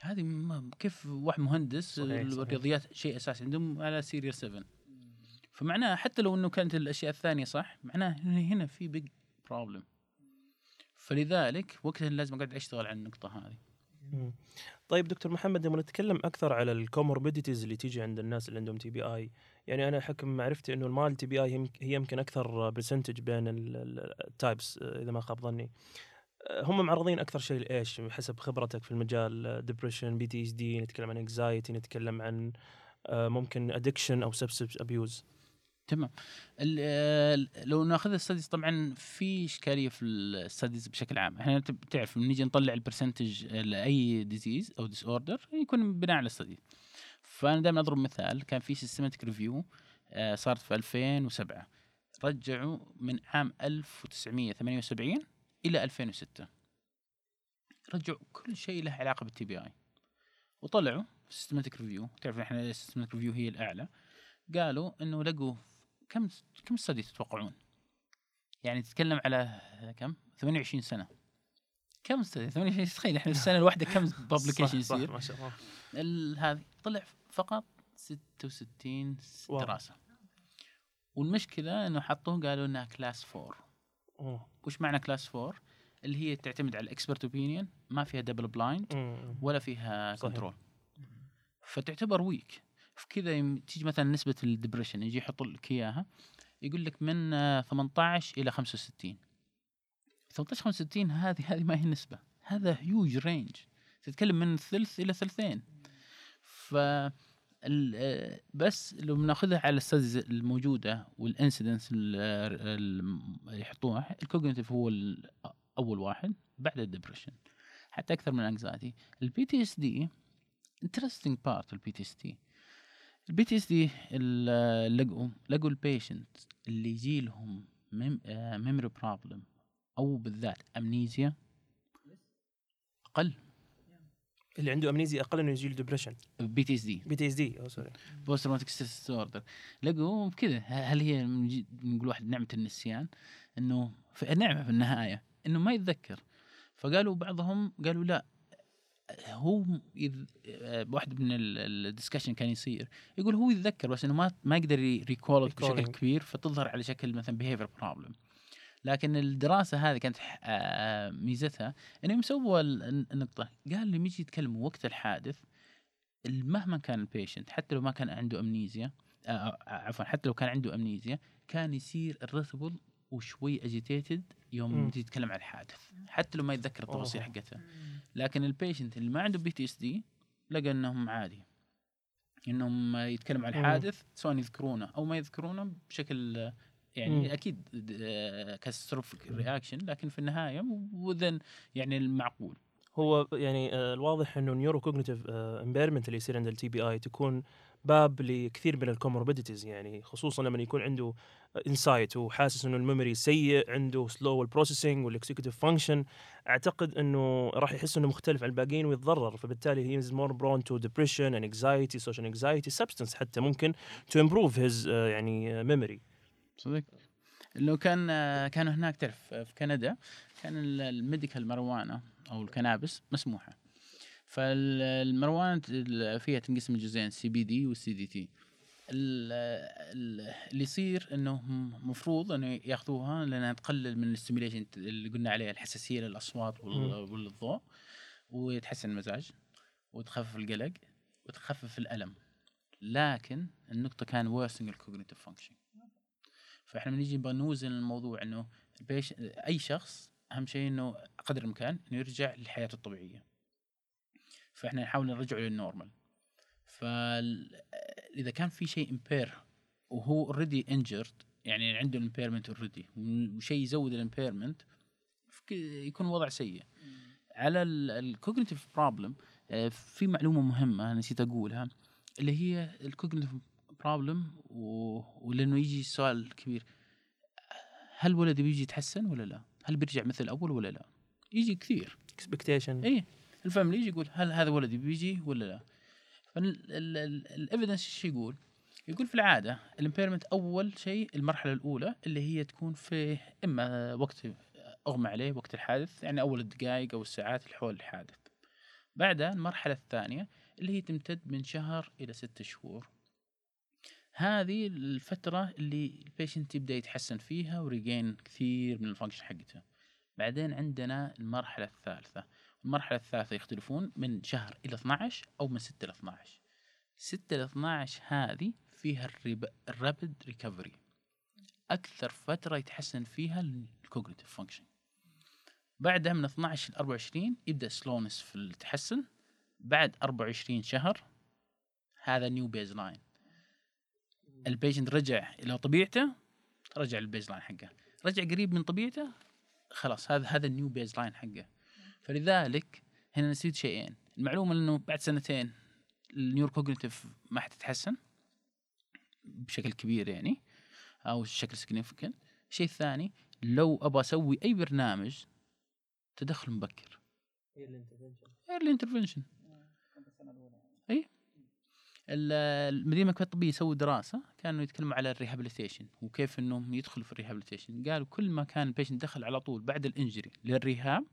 هذه ما كيف واحد مهندس. الرياضيات شيء أساسي عندهم على serial 7 فمعناه حتى لو إنه كانت الأشياء الثانية صح معناه هنا هنا في big problem فلذلك وقتها لازم أقعد أشتغل على النقطة هذه. طيب دكتور محمد لما نتكلم أكثر على ال comorbidities اللي تيجي عند الناس اللي عندهم TBI يعني أنا حكم معرفتي إنه ال mild TBI هي يمكن أكثر percentage بين ال types إذا ما خاب ظني. آه، هم معرضين أكثر شيء لإيش؟ حسب خبرتك في المجال depression PTSD نتكلم عن anxiety نتكلم عن آه، ممكن addiction أو substance abuse تمام. آه، لو ناخذ ال studies طبعا في إشكالية في ال studies بشكل عام. إحنا تب- تعرف لما نيجي نطلع ال percentage لاي disease أو disorder يكون بناء على ال study فأنا دائما أضرب مثال. كان في systematic review صارت في 2007 رجعوا من عام 1978 إلى 2006 رجعوا كل شيء له علاقة بال TBI وطلعوا systematic review تعرف إحنا ال systematic review هي الأعلى. قالوا إنه لقوا كم كم study تتوقعون؟ يعني تتكلم على كم؟ 28 سنة كم study؟ 28 تخيل إحنا السنة الواحدة كم صح يصير؟ ما شاء الله ال- هذه طلع فقط 66 wow. دراسة والمشكلة إنه حطوه قالوا إنها class 4 أوه. وش معنى class 4 اللي هي تعتمد على ال expert opinion ما فيها double blind. ولا فيها. control فتعتبر weak فكذا تيجي مثلا نسبة ال depression يجي يحط لك إياها يقول لك من آه، 18 إلى 65 18 65 هذه هذه ما هي نسبة. هذا huge range تتكلم من ثلث إلى ثلثين. ف آه، بس لو بناخذها على ال studies الموجودة وال incidence اللي يحطوها ال cognitive هو أول واحد بعد ال depression. حتى أكثر من ال anxiety ال PTSD interesting part ال PTSD ال PTSD لقوا لقوا ال patient اللي يجي لهم memory problem أو بالذات amnesia أقل. اللي عنده amnesia أقل إنه يجي له ديبريشن بي تي اس دي. بي تي اس دي أو سوري بوست تروماتيك ستريس disorder لقوا كذا هل هي نقول واحد نعمة النسيان؟ إنه نعمة في النهاية. إنه ما يتذكر. فقالوا بعضهم قالوا لا. هو يذ... آه، واحد من ال discussion كان يصير يقول هو يتذكر بس إنه ما ما يقدر ي recall بشكل. كبير فتظهر على شكل مثلا behavior problem لكن الدراسة هذه كانت آه، ميزتها انهم سووا ال- النقطه قال لما يجي يتكلموا وقت الحادث مهما كان ال patient حتى لو ما كان عنده amnesia آه، عفوا حتى لو كان عنده amnesia كان يصير irritable وشوي agitated يوم مم. تيجي تتكلم عن الحادث حتى لو ما يتذكر التفاصيل. حقتها لكن ال patient اللي ما عنده PTSD لقى إنهم عادي إنهم يتكلموا عن. الحادث سواء يذكرونه أو ما يذكرونه بشكل يعني مم. أكيد catastrophic reaction لكن في النهاية within يعني المعقول هو يعني آه، الواضح إنه ال neurocognitive impairment اللي يصير عند ال TBI تكون باب لكثير من ال comorbidities يعني خصوصا لما يكون عنده insight وحاسس إنه ال memory سيء عنده slow ال processing وال executive function أعتقد إنه راح يحس إنه مختلف عن الباقيين ويتضرر. فبالتالي he is more prone to depression and anxiety social anxiety substance حتى ممكن to improve his يعني memory صدق لو كان آه، كانوا هناك تعرف آه، في كندا كان ال- ال medical marijuana أو ال cannabis مسموحة. فال marijuana ال- فيها تنقسم لجزئين CBD وال CDT. اللي يصير إنه مفروض إنه ياخذوها لأنها تقلل من ال stimulation اللي قلنا عليها الحساسية للأصوات وال- والضوء ويتحسن المزاج وتخفف القلق وتخفف الألم. لكن النقطة كان worsening ال cognitive function فإحنا بنيجي نوزن الموضوع إنه أي شخص أهم شيء إنه قدر الامكان إنه يرجع لحياته الطبيعية. فإحنا نحاول نرجعه لل normal. فاذا كان في شيء impair وهو already injured يعني عنده ال impairment already وشيء يزود ال impairment يكون وضع سيء. على ال cognitive problem في معلومة مهمة نسيت أقولها اللي هي ال cognitive problem ولأنه يجي السؤال كبير هل ولدي بيجي يتحسن ولا لا؟ هل بيرجع مثل الأول ولا لا؟ يجي كثير. expectation اي ال family يجي يقول هل هذا ولدي بيجي ولا لا؟ فال evidence إيش يقول؟ يقول في العادة ال impairment أول شيء المرحلة الأولى اللي هي تكون في إما وقت أغمى عليه وقت الحادث يعني أول الدقائق أو الساعات اللي حول الحادث. بعدها المرحلة الثانية اللي هي تمتد من شهر إلى ستة شهور. هذه الفترة اللي ال patient يبدأ يتحسن فيها و regain كثير من ال function حقته. بعدين عندنا المرحلة الثالثة المرحلة الثالثة يختلفون من شهر إلى 12 أو من 6 إلى 12 6 إلى 12 هذه فيها ال rapid recovery أكثر فترة يتحسن فيها ال cognitive function بعدها من 12 ل 24 يبدأ slowness في التحسن. بعد 24 شهر هذا new baseline ال patient رجع إلى طبيعته رجع لل baseline حقه. رجع قريب من طبيعته خلاص هذا هذا ال new baseline حقه. فلذلك هنا نسيت شيئين. المعلومة إنه بعد سنتين ال neurocognitive ما حتتحسن بشكل كبير يعني أو بشكل significant الشيء الثاني لو أبغى أسوي أي برنامج تدخل مبكر. early intervention إي. المدينة المكتبه الطبية يسوي دراسة كانوا يتكلموا على ال rehabilitation وكيف إنهم يدخلوا في ال rehabilitation قالوا كل ما كان ال patient دخل على طول بعد ال injury لل rehab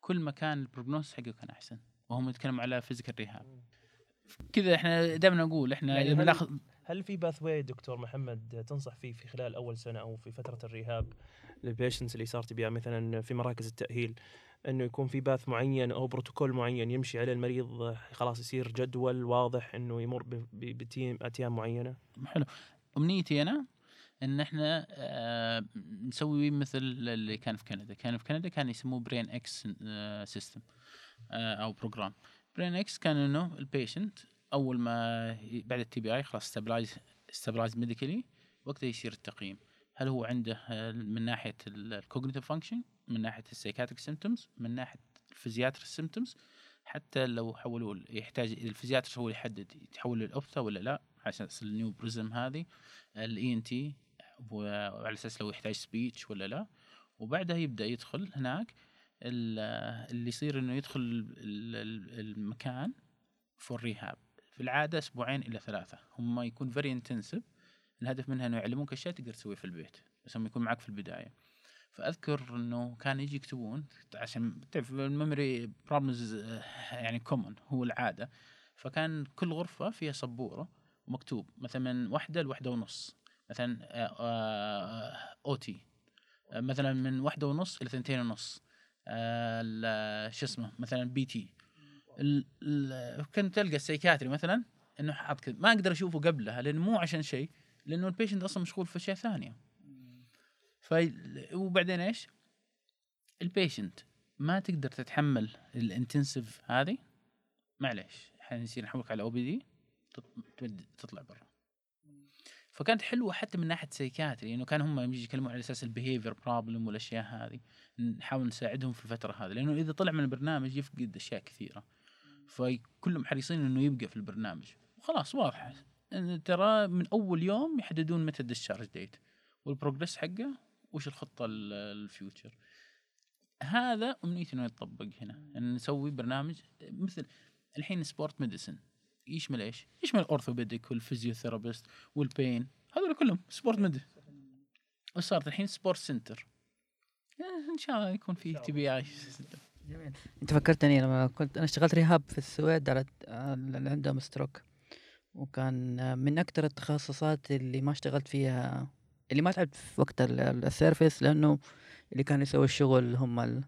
كل ما كان ال prognosis حقه كان أحسن وهم يتكلموا على physical rehab كذا إحنا دائما نقول إحنا يعني لما هل- ناخذ هل في pathway دكتور محمد تنصح فيه في خلال أول سنة أو في فترة ال rehab لل patients اللي صارت بها مثلا في مراكز التأهيل إنه يكون في path معين أو بروتوكول معين يمشي عليه المريض خلاص يصير جدول واضح إنه يمر ب team أتيام معينة؟ حلو. أمنيتي أنا إن إحنا آه نسوي مثل اللي كان في كندا. كان في كندا كان يسموه Brain Ex system أو program Brain Ex كان إنه ال patient أول ما بعد ال TBI خلاص stabilized stabilized medically وقتها يصير التقييم. هل هو عنده من ناحية ال cognitive function من ناحية ال psychiatric symptoms من ناحية ال physiatric symptoms حتى لو حولوا ل- يحتاج ال physiatric هو اللي يحدد يتحول لل ophtha ولا لا أساس النيو بريزم هذه ال ENT وعلى أساس لو يحتاج speech ولا لا. وبعدها يبدأ يدخل هناك ال- اللي يصير إنه يدخل ال- ال- المكان for rehab في العادة أسبوعين إلى ثلاثة. هم يكون very intensive الهدف منها إنه يعلموك اشياء تقدر تسويها في البيت. بس هم يكون معك في البداية. فأذكر إنه كان يجي يكتبون عشان تعرف ال memory problems يعني common هو العادة. فكان كل غرفة فيها سبورة ومكتوب مثلا من واحدة لواحدة ونص. مثلا OT مثلا من واحدة ونص إلى ثنتين ونص. آه، شو اسمه مثلا PT. كنت تلقى ال psychiatry مثلا إنه حاط كذا. ما أقدر أشوفه قبلها لأنه مو عشان شيء لأنه ال patient أصلا مشغول في أشياء ثانية. ف وبعدين إيش؟ ال patient ما تقدر تتحمل ال intensive هذه. معليش إحنا نصير نحولك على OPD تطلع برا. فكانت حلوة حتى من ناحية psychiatry لأنه كان هم يجي يتكلمون على أساس ال behavior problem والأشياء هذه نحاول نساعدهم في الفترة هذه لأنه إذا طلع من البرنامج يفقد أشياء كثيرة. فكلهم حريصين إنه يبقى في البرنامج. وخلاص واضح. إن ترى من أول يوم يحددون متى ال discharge date وال progress حقه وش الخطة ال- future هذا أمنيتي إنه يتطبق هنا. إن نسوي برنامج مثل الحين sport medicine يشمل إيش؟ يشمل ال orthopedic وال physiotherapist وال pain هذول كلهم sport medicine وصارت الحين؟ sport center إن شاء الله يكون في TBI جميل. أنت فكرتني لما كنت أنا اشتغلت rehab في السويد على اللي عندهم stroke وكان من أكثر التخصصات اللي ما اشتغلت فيها اللي ما تعبت في وقت ال- ال- service لأنه اللي كان يسوي الشغل هم ال-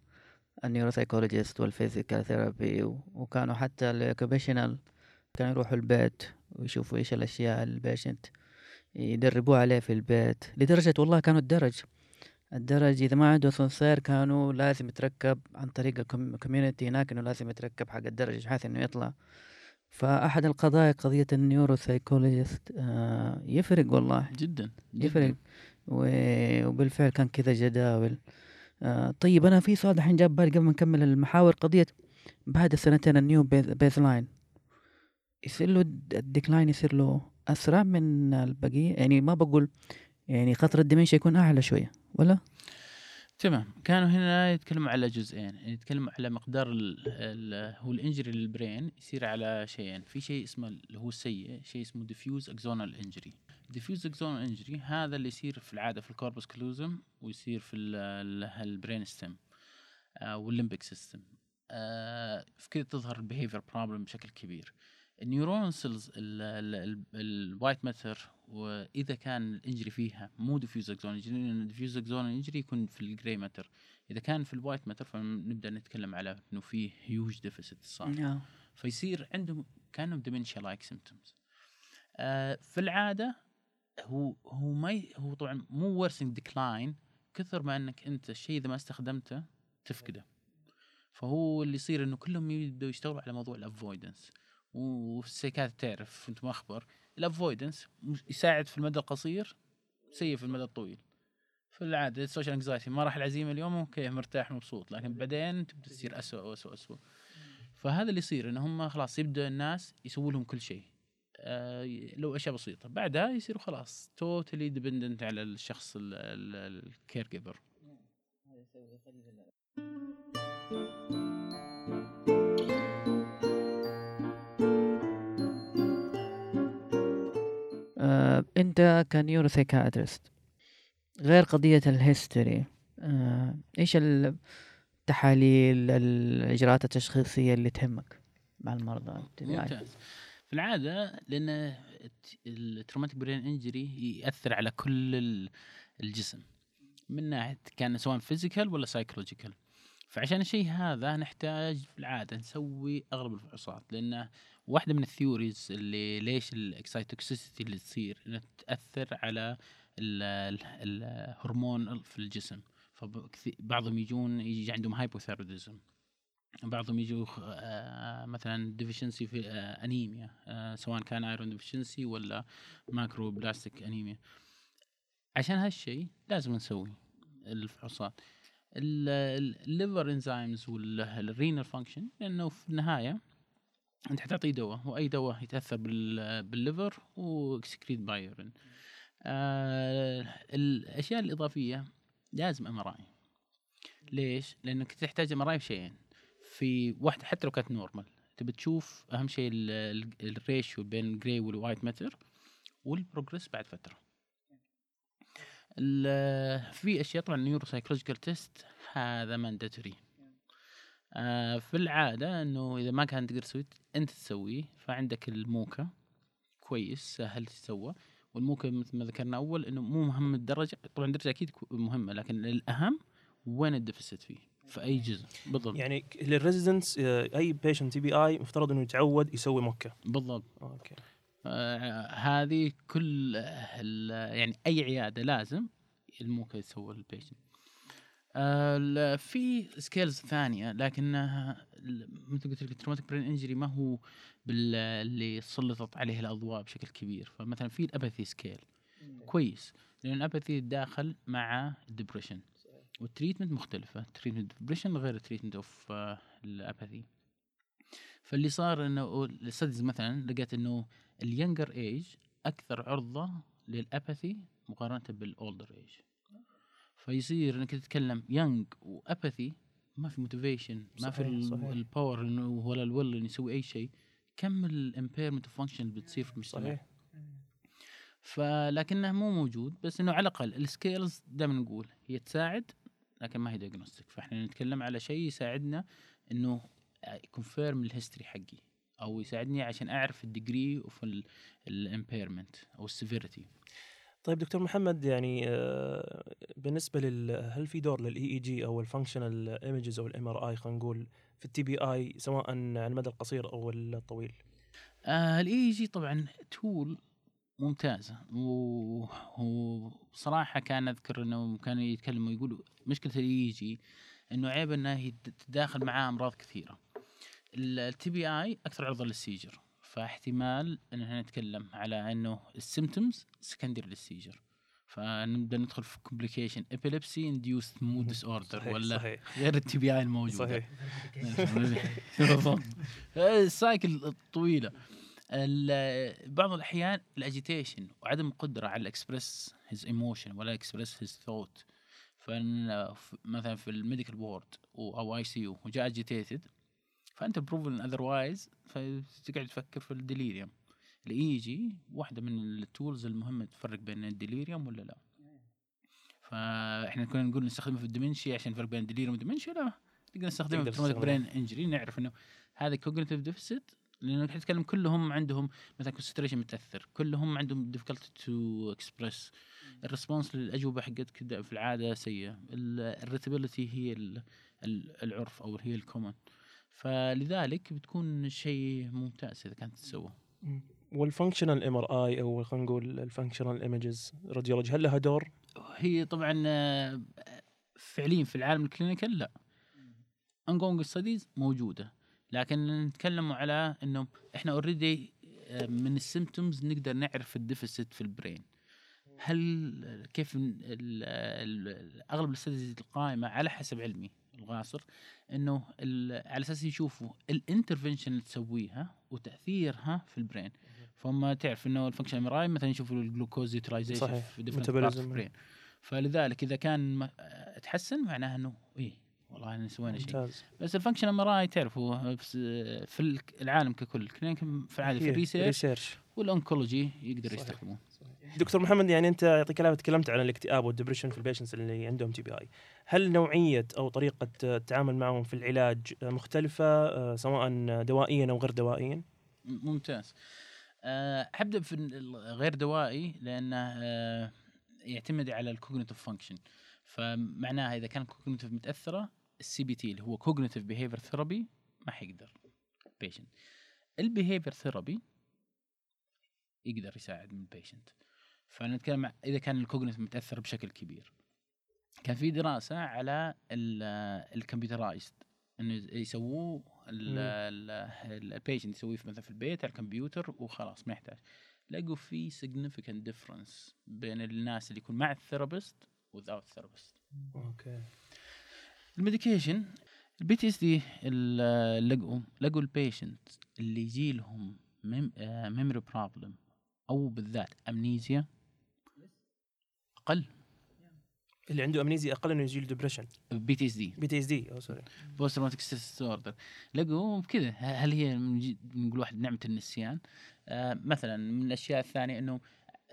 neuropsychologist وال physical therapy و- وكانوا حتى ال occupational كانوا يروحوا البيت ويشوفوا إيش الأشياء ال patient يدربوه عليه في البيت. لدرجة والله كانوا الدرج. الدرج إذا ما عنده أسانسير كانوا لازم يتركب عن طريق ال community هناك إنه لازم يتركب حق الدرج بحيث إنه يطلع. فأحد القضايا قضية ال neuropsychologist آه يفرق والله. جدا جداً. يفرق. وبالفعل كان كذا جداول. آه طيب أنا في سؤال الحين جاب بالي قبل ما نكمل المحاور قضية بعد السنتين النيو baseline يصير له ال decline يصير له أسرع من البقية. يعني ما بقول يعني خطر ال dementia يكون أعلى شوية ولا؟ تمام. كانوا هنا يتكلموا على جزئين. يعني يتكلموا على مقدار ال ال هو ال injury لل brain يصير على شيئين. في شيء اسمه اللي هو السيء شيء اسمه diffuse axonal injury diffuse axonal injury هذا اللي يصير في العادة في ال corpus callosum ويصير في ال- ال- brain stem وال limbic system في كذا تظهر ال behavior problem بشكل كبير. ال neuron cells ال white matter وإذا كان ال injury فيها مو diffuse axon injury لأن ال diffuse axon injury يكون في ال gray matter إذا كان في ال white matter فنبدأ نتكلم على إنه في huge deficit صار. آه. فيصير عندهم كأنهم dementia like symptoms في العادة هو هو ما ي- هو طبعا مو worsening decline كثر ما إنك أنت الشيء إذا ما استخدمته تفقده. فهو اللي يصير إنه كلهم يبدوا يشتغلوا على موضوع ال avoidance والسيكات تعرف انت ما أخبر. ال avoidance يساعد في المدى القصير سيء في المدى الطويل. في العاده ال social anxiety ما راح العزيمة اليوم okay مرتاح مبسوط لكن بعدين تبدأ تصير اسوء واسوء واسوء فهذا اللي يصير إن هم خلاص يبدأ الناس يسووا لهم كل شيء. آه لو أشياء بسيطة. بعدها يصيروا خلاص totally dependent على الشخص ال caregiver أنت ك neuropsychiatrist غير قضية ال history آه، إيش التحاليل الإجراءات التشخيصية اللي تهمك مع المرضى؟ ممتاز. في العادة لأن ال traumatic brain injury يأثر على كل ال- الجسم. من ناحية كان سواء physical ولا psychological فعشان الشيء هذا نحتاج في العادة نسوي أغلب الفحوصات لأن واحدة من ال theories اللي ليش ال excitotoxicity اللي تصير؟ إنها تأثر على ال- ال- الهرمون في الجسم. فبعضهم يجون يجي عندهم hypothyroidism بعضهم يجوا آه، مثلا deficiency في آه، انيميا آه، سواء كان iron deficiency ولا megaloblastic anemia عشان هالشيء لازم نسوي الفحوصات. ال liver enzymes وال renal function لأنه في النهاية أنت حتعطيه دواء وأي دواء يتأثر بال- بال liver و excreted by urine آه الأشياء الإضافية لازم MRI ليش؟ لأنك تحتاج MRI في شيئين. في واحدة حتى لو كانت normal تبي تشوف أهم شيء ال- ال- ratio بين ال gray وال white matter وال progress بعد فترة. في أشياء طبعا neuropsychological test هذا mandatory آه في العادة إنه إذا ما كان تقدر تسوي أنت تسويه فعندك ال MoCA. كويس سهل تسوى. وال MoCA مثل ما ذكرنا أول إنه مو مهم الدرجة طبعا الدرجه أكيد مهمة لكن الأهم وين ال deficit فيه؟ في أي جزء بالضبط. يعني لل residents آه، أي patient TBI مفترض إنه يتعود يسوي MoCA بالضبط. okay. هذه كل يعني أي عيادة لازم ال MoCA يسوى ال patient آه في scales ثانية لكنها مثل قلت لك ال traumatic brain injury ما هو بال- اللي سلطت عليه الأضواء بشكل كبير. فمثلا في ال apathy scale كويس. لأن ال apathy داخل مع ال depression وال treatment مختلفة. ال treatment depression غير ال treatment of ال apathy فاللي صار إنه ال studies مثلا لقيت إنه ال younger age أكثر عرضة لل apathy مقارنة بال older age. فيصير إنك تتكلم young و apathy ما في motivation ما في. ال power إنه ولا ال will إنه يسوي أي شيء. كم ال impairment of function اللي بتصير في المجتمع. صحيح. فلكنه مو موجود بس إنه على الأقل ال scales دائما نقول هي تساعد لكن ما هي diagnostic فإحنا نتكلم على شيء يساعدنا إنه ي confirm ال history حقي. أو يساعدني عشان أعرف ال degree of ال impairment أو ال severity طيب دكتور محمد يعني آه، بالنسبة لل هل في دور لل EEG أو ال functional images أو ال MRI خلينا نقول في ال TBI سواء على المدى القصير أو الطويل؟ آه ال EEG طبعا tool ممتازة. و- وصراحه كان أذكر إنه كانوا يتكلموا يقولوا مشكلة ال EEG إنه عيب إنه يت- تتداخل معاه أمراض كثيرة. ال TBI أكثر عرضة لل seizure. فاحتمال إن إحنا نتكلم على إنه ال symptoms secondary لل seizure. فنبدأ ندخل في complication epilepsy induced mood disorder ولا صحيح. غير ال TBI الموجودة. صحيح. ال cycle الطويله ال- بعض الأحيان ال agitation وعدم القدرة على ال express his emotion ولا express his thought مثلا في ال medical ward أو ICU وجاء agitated فأنت proven otherwise فتقعد تفكر في ال delirium. ال EEG واحدة من ال tools المهمة تفرق بين ال delirium ولا لا. فإحنا كنا نقول نستخدمه في ال dementia عشان نفرق بين ال delirium وال dementia لا؟ نقدر نستخدمه في تستخدمه. brain injury نعرف إنه هذا cognitive deficit لانك تتكلم كلهم عندهم مثلا concentration متأثر كلهم عندهم difficulty to express ال response للأجوبة حقتك في العادة سيئة. ال irritability هي ال- ال- العرف أو هي ال common فلذلك بتكون شيء ممتاز إذا كانت تسوى وال functional MRI أو خلينا نقول ال functional images radiology هل لها دور؟ هي طبعا آه، فعليا في العالم ال clinical لا. ongoing studies موجودة لكن نتكلم على إنه إحنا already من ال symptoms نقدر نعرف ال deficit في ال brain هل كيف أغلب ال studies القائمة على حسب علمي؟ اللي صار إنه على أساس يشوفوا ال intervention اللي تسويها وتأثيرها في ال brain فهم تعرف إنه ال function MRI مثلا يشوفوا ال glucose utilization. في of Metabolism. brain. فلذلك إذا كان م- تحسن معناها إنه إيه والله انا سوينا شيء بس ال function MRI تعرفوا بس في الك- العالم ككل clinic في العاده في ال research research وال oncology يقدر. يستخدمون دكتور محمد يعني أنت يعطيك العافية تكلمت عن الاكتئاب وال depression في ال patients اللي عندهم TBI هل نوعية أو طريقة التعامل معهم في العلاج مختلفة آه، سواء دوائيا أو غير دوائيا؟ ممتاز. حبدا في الغير دوائي لأنه أه يعتمد على ال cognitive function فمعناها إذا كان ال cognitive متأثرة ال CBT اللي هو cognitive behavior therapy ما حيقدر. patient ال behavior therapy يقدر يساعد من ال patient فنتكلم إذا كان ال cognitive متأثر بشكل كبير. كان في دراسة على ال computerized إنه يسووه. ال patient يسويه في- مثلا في البيت على الكمبيوتر وخلاص ما يحتاج. لقوا في significant difference بين الناس اللي يكون مع ال therapist without therapist. okay. ال medication ال PTSD لقوا لقوا ال patient اللي يجي لهم memory problem أو بالذات amnesia أقل. اللي عنده amnesia أقل إنه يجي له ديبريشن بي تي إس دي. بي تي إس دي. أو sorry. Post traumatic stress disorder لقوا بكذا ه- هل هي نقول واحد نعمة النسيان؟ آه مثلا من الأشياء الثانية إنه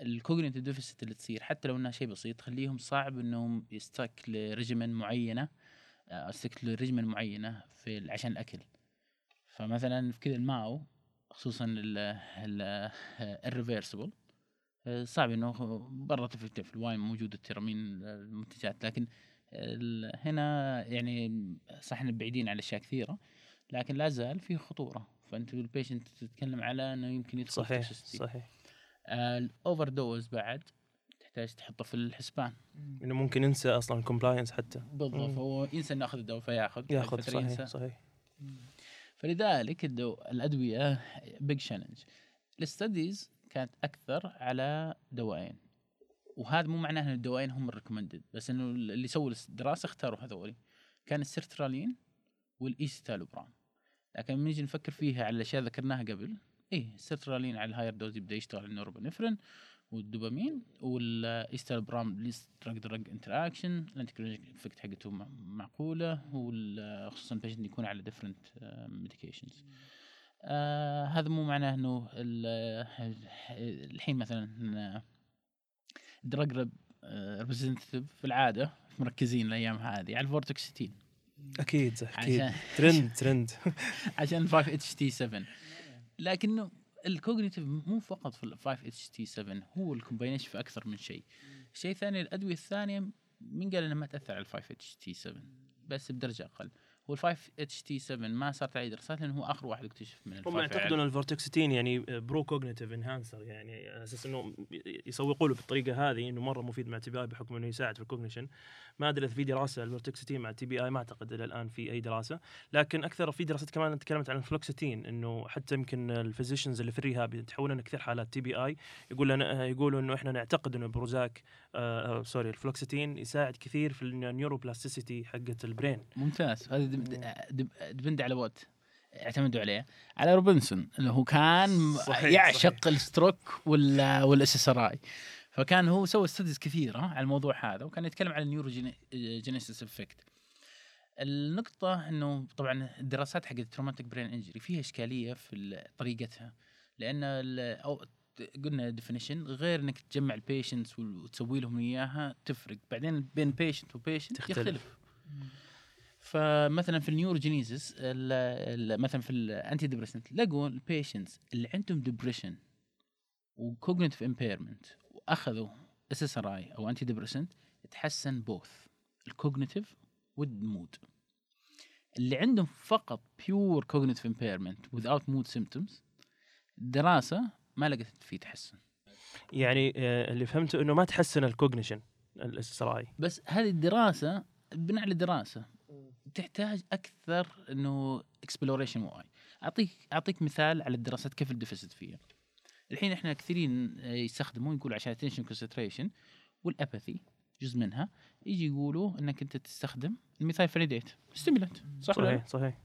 ال cognitive deficit اللي تصير حتى لو إنها شيء بسيط تخليهم صعب إنهم ي stick ل regimen معينة آه، ي stick ل regimen معينة في عشان الأكل. فمثلا في كذا ال MAO خصوصا ال reversible صعب إنه برا في في ال wine موجود التيرامين المنتجات لكن هنا يعني صح إن بعيدين على أشياء كثيرة لكن لا زال في خطورة. فأنت ال patient تتكلم على إنه يمكن يدخل صحيح toxicity. صحيح. ال overdose بعد تحتاج تحطه في الحسبان. إنه ممكن ينسى أصلا ال compliance حتى. بالضبط. هو ينسى إنه اخذ الدواء فيأخذ يأخذ صحيح ينسى. صحيح. فلذلك الدو الأدوية big challenge ال studies كانت أكثر على دواءين وهذا مو معناه إن الدواءين هم ال recommended بس إنه اللي سووا الدراسة اختاروا هذولي كان ال sertraline وال escitalopram. لكن لما نيجي نفكر فيها على الأشياء ذكرناها قبل إيه السيرترالين على ال higher dose يبدأ يشتغل على ال norepinephrine والدوبامين وال escitalopram ليست drug drug interaction ال anticholinergic effect حقته معقوله وخصوصا ال patient يكون على different medications آه هذا مو معناه إنه ال- الحين مثلا drug representative في العادة مركزين الأيام هذه على ال vortioxetine أكيد أكيد. عشان trend trend. عشان 5-HT7 لكنه ال cognitive مو فقط في ال 5-HT7 هو ال combination في أكثر من شيء. شيء ثاني الأدوية الثانية مين قال إنها ما تأثر على ال 5 اتش تي 7 بس بدرجة أقل. هو ال 5 اتش تي 7 ما صارت عليه دراسات لأنه هو آخر واحد اكتشف من هم 5 يعتقدون إن ال vortioxetine يعني pro cognitive enhancer يعني على أساس إنه يسوقوا له بالطريقة هذه إنه مرة مفيد مع TBI بحكم إنه يساعد في ال cognition. ما أدري إذا في دراسة ال vortioxetine مع TBI ما أعتقد إلى الآن في أي دراسة. لكن أكثر في دراسات كمان تكلمت عن الفلوكستين إنه حتى يمكن ال physicians اللي في ال rehab يتحولون كثير حالات TBI. يقول لنا يقولوا إنه إحنا نعتقد إنه Prozac آه آه sorry ال fluoxetine يساعد كثير في ال neuroplasticity حقت ال brain ممتاز. دب- depend على what اعتمدوا عليه. على روبنسون اللي هو كان صحيح، يعشق ال stroke وال وال SSRI. فكان هو سوى studies كثيرة على الموضوع هذا وكان يتكلم عن ال neurogenesis effect. النقطة إنه طبعا الدراسات حق ال traumatic brain injury فيها إشكالية في طريقتها. لأن أو قلنا definition غير إنك تجمع ال patients وتسوي لهم إياها تفرق. بعدين بين patient و patient تختلف. يختلف. فمثلا في ال neurogenesis ال- ال- مثلا في ال antidepressant لقوا ال patients اللي عندهم depression و cognitive impairment وأخذوا SSRI أو antidepressant تحسن both ال cognitive وال mood اللي عندهم فقط pure cognitive impairment without mood symptoms الدراسه ما لقت فيه تحسن. يعني آه اللي فهمته إنه ما تحسن ال cognition ال SSRI بس هذه الدراسة بناء على الدراسة تحتاج أكثر إنه exploration why أعطيك أعطيك مثال على الدراسات كيف ال deficit فيها. الحين إحنا كثيرين آه، يستخدمون يقولوا عشان attention concentration وال apathy جزء منها يجي يقولوا إنك أنت تستخدم ال methylphenidate stimulant صح؟ صحيح صحيح.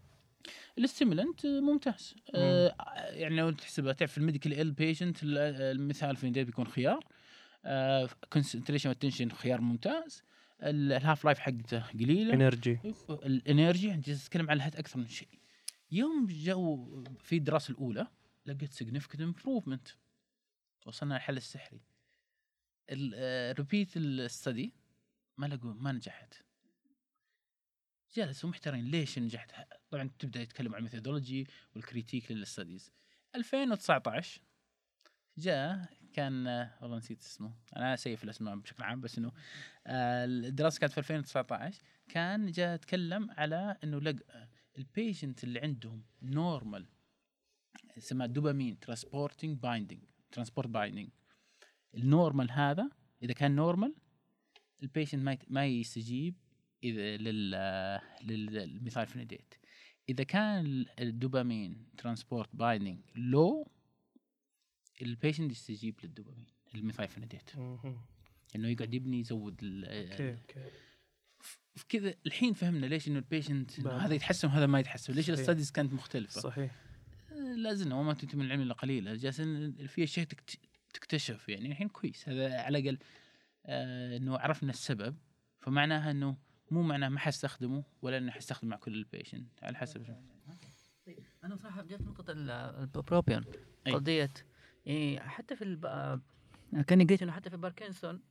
ال stimulant ممتاز. آه يعني لو تحسبها تعرف ال medical ال patient ال methylphenidate بيكون خيار. concentration و attention خيار ممتاز. ال half life حقته قليلة. energy ال energy انت تتكلم عن هات أكثر من شيء. يوم جو في الدراسة الأولى لقيت significant improvement وصلنا للحل السحري. ال repeat ال study ما لقوا ما نجحت. جلسوا محتارين ليش نجحت؟ طبعا تبدأ يتكلم عن ال methodology وال critique لل studies 2019 جاء كان والله نسيت اسمه. أنا سيء في الأسماء بشكل عام بس إنه آه، الدراسة كانت في 2019 كان جاء يتكلم على إنه لقى ال patient اللي عندهم normal اسمها dopamine transporting binding transport binding ال normal هذا إذا كان normal ال patient ما ما يستجيب إذا لل لل methylphenidate إذا كان ال dopamine transport binding low ال patient يستجيب للدوبامين ال methylphenidate مهم. إنه يقعد يبني يزود ال- okay كذا الحين فهمنا ليش إنه ال patient إنه. هذا يتحسن وهذا ما يتحسن ليش صحيح. ال studies كانت مختلفة صحيح آه، لا زلنا وما تنتهي من العلم إلا قليلا جالسين في أشياء تكت- تكتشف يعني الحين كويس هذا على الأقل آه إنه عرفنا السبب فمعناها إنه مو معناه ما حستخدمه ولا إنه حستخدمه مع كل ال patient على حسب أنا صراحة جت نقطة ال- البروبيون. قضية يعني حتى في الب... آه، كأني قريت إنه حتى في باركنسون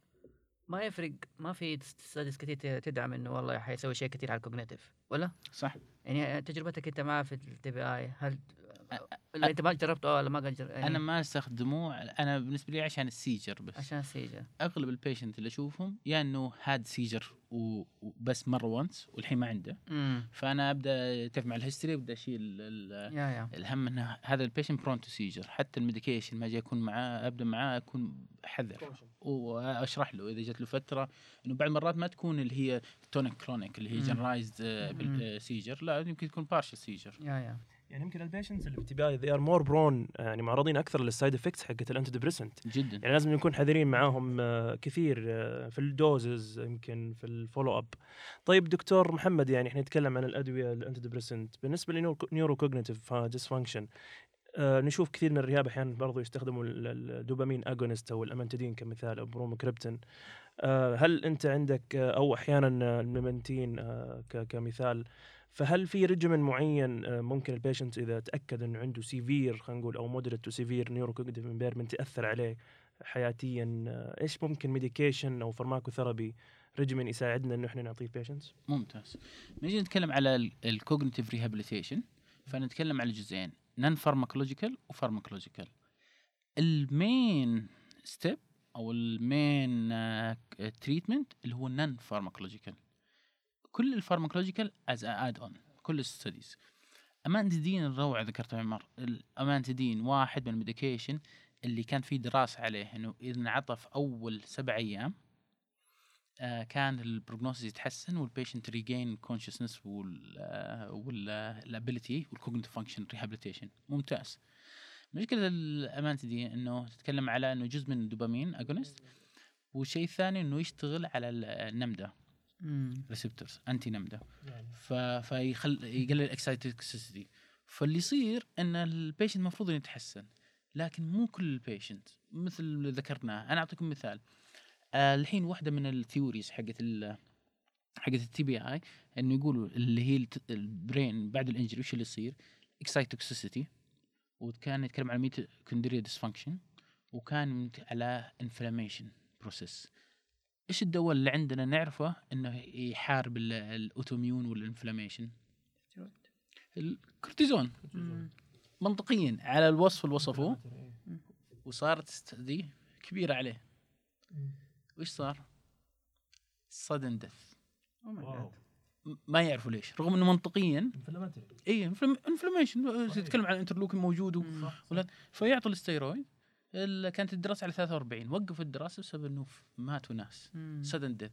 ما يفرق ما في ستاديز كثير تدعم إنه والله حيسوي شيء كثير على الكوجنيتيف ولا؟ صح. يعني تجربتك أنت معاه في التي بي اي هل اللي أنت ما جربته ولا ما قد جربت يعني أنا ما استخدمه أنا بالنسبة لي عشان السيجر بس. عشان سيجا أغلب البيشنت اللي أشوفهم يا إنه هاد سيجر وبس مرة وانس والحين ما عنده. امم فأنا أبدأ اتفق مع الهيستوري وابدا أشيل الهم انه هذا ال patient prone to seizure حتى ال medication ما جاي اكون معاه أبدأ معاه أكون حذر. وأشرح له إذا جت له فترة إنه بعض المرات ما تكون اللي هي tonic clonic اللي هي مم. generalized seizure لا يمكن تكون partial seizure yeah yeah. يعني يمكن ال patients اللي بال TBI they are more prone يعني معرضين أكثر لل side effects حقت ال antidepressant جدا. يعني لازم نكون حذرين معاهم آه، كثير آه، في ال doses يمكن في ال follow up طيب دكتور محمد يعني إحنا نتكلم عن الأدوية ال antidepressant بالنسبة ل neurocognitive dysfunction نشوف كثير من ال rehab أحيانا برضو يستخدموا ال- ال- ال dopamine agonist أو ال amantadine كمثال أو بروموكريبتين آه، هل أنت عندك أو أحيانا ال memantine كمثال فهل في regimen معين آه، ممكن ال patient إذا تأكد إنه عنده severe خلينا نقول أو moderate to severe neurocognitive impairment تاثر عليه حياتيا آه، إيش ممكن medication أو pharmacotherapy regimen يساعدنا إنه إحنا نعطيه ال patients؟ ممتاز. نجي نتكلم على ال cognitive rehabilitation فنتكلم على جزئين non-pharmacological و pharmacological ال main step أو ال main treatment اللي هو non-pharmacological كل ال pharmacological as add-on كل ال studies amantadine الروعة ذكرتها عمر. ال amantadine واحد من ال medication اللي كان في دراسة عليه إنه إذا انعطى في أول سبع أيام آه، كان ال prognosis يتحسن وال patient regain consciousness وال وال ability وال cognitive function rehabilitation ممتاز. مشكلة ال amantadine إنه تتكلم على إنه جزء من ال dopamine agonist والشيء الثاني إنه يشتغل على ال- ال NMDA. receptors anti NMDA ف... فيخل يقلل ال excitotoxicity فاللي يصير إن ال patient المفروض إنه يتحسن لكن مو كل ال patient مثل اللي ذكرناه أنا أعطيكم مثال. آه الحين واحدة من ال theories حقت ال حقت ال TBI إنه يقولوا اللي هي ال brain بعد ال injury وش اللي يصير؟ excitotoxicity وكان يتكلم على mitochondria dysfunction وكان على inflammation process إيش الدواء اللي عندنا نعرفه إنه يحارب ال- ال autoimmune وال inflammation؟ الكورتيزون. منطقيا على الوصف اللي وصفوه. وصارت study كبيره عليه. وش صار؟ sudden death. م- ما يعرفوا ليش. رغم إنه منطقيا. اي inflammation تتكلم عن ال interleukin موجود ولا فيعطوا الستيرويد ال- كانت الدراسة على 43 وقفوا الدراسة بسبب إنه ماتوا ناس. sudden death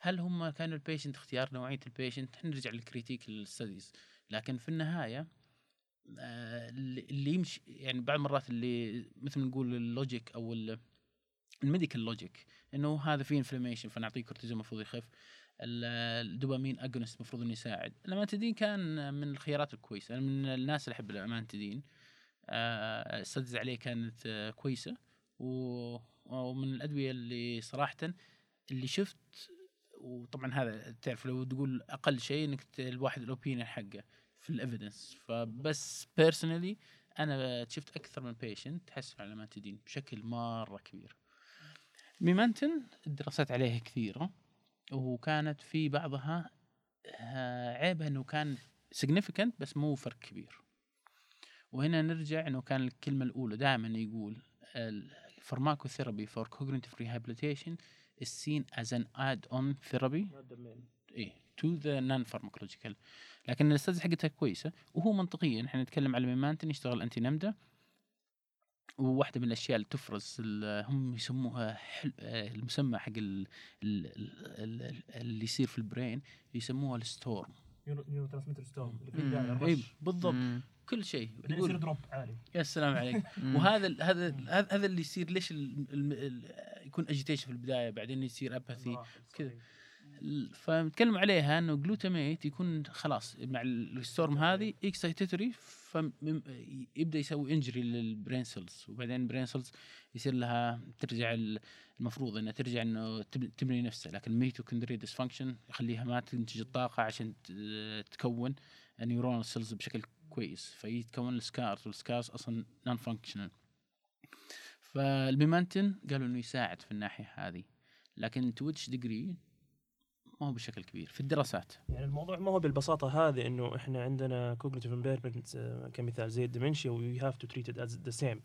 هل هم كانوا ال patient اختيار نوعية ال patient نرجع لل critique ال studies لكن في النهاية آه، اللي يمشي يعني بعض المرات اللي مثل ما نقول ال logic أو ال- ال medical logic إنه هذا فيه inflammation فنعطيه كورتيزون المفروض يخف. ال- ال dopamine agonist المفروض إنه يساعد. ال amantadine كان من الخيارات الكويسة أنا من الناس اللي أحب ال amantadine. studies عليه كانت كويسة. ومن الأدوية اللي صراحة اللي شفت وطبعا هذا تعرف لو تقول أقل شيء إنك الواحد ال opinion حقه في ال evidence فبس personally أنا شفت أكثر من patient تحسن على ال amantadine بشكل مرة كبير. memantine الدراسات عليه كثيرة وكانت في بعضها آه، عيبها إنه كان significant بس مو فرق كبير. وهنا نرجع إنه كان الكلمة الأولى دائما يقول ال pharmacotherapy for cognitive rehabilitation is seen as an add-on therapy. إيه to the non-pharmacological لكن ال studies حقتها كويسة وهو منطقيا إحنا نتكلم على memantine يشتغل anti NMDA وواحدة من الأشياء اللي تفرز ال- هم يسموها حل... آه، المسمى حق ال... ال... ال... ال... اللي يصير في ال brain يسموها ال storm. neurotransmitter storm إي بالضبط. كل شيء. يقول drop عالي. يا سلام عليك. وهذا ال- هذا هذا اللي يصير ليش ال... ال... ال... يكون agitation في البداية بعدين يصير apathy كذا. فنتكلم عليها إنه glutamate يكون خلاص مع ال storm هذه excitatory فيبدا يسوي injury لل brain cells وبعدين ال brain cells يصير لها ترجع ال- المفروض إنها ترجع إنه تب- تبني نفسها. لكن ال mitochondria dysfunction يخليها ما تنتج الطاقة عشان ت- تكون ال neuronal cells بشكل كويس. فيتكون ال scars وال scars أصلا non-functional فال memantine قالوا إنه يساعد في الناحية هذه. لكن to which degree ما هو بشكل كبير. في الدراسات. يعني الموضوع ما هو بالبساطة هذه إنه إحنا عندنا cognitive impairment كمثال زي ال dementia we have to treat it the same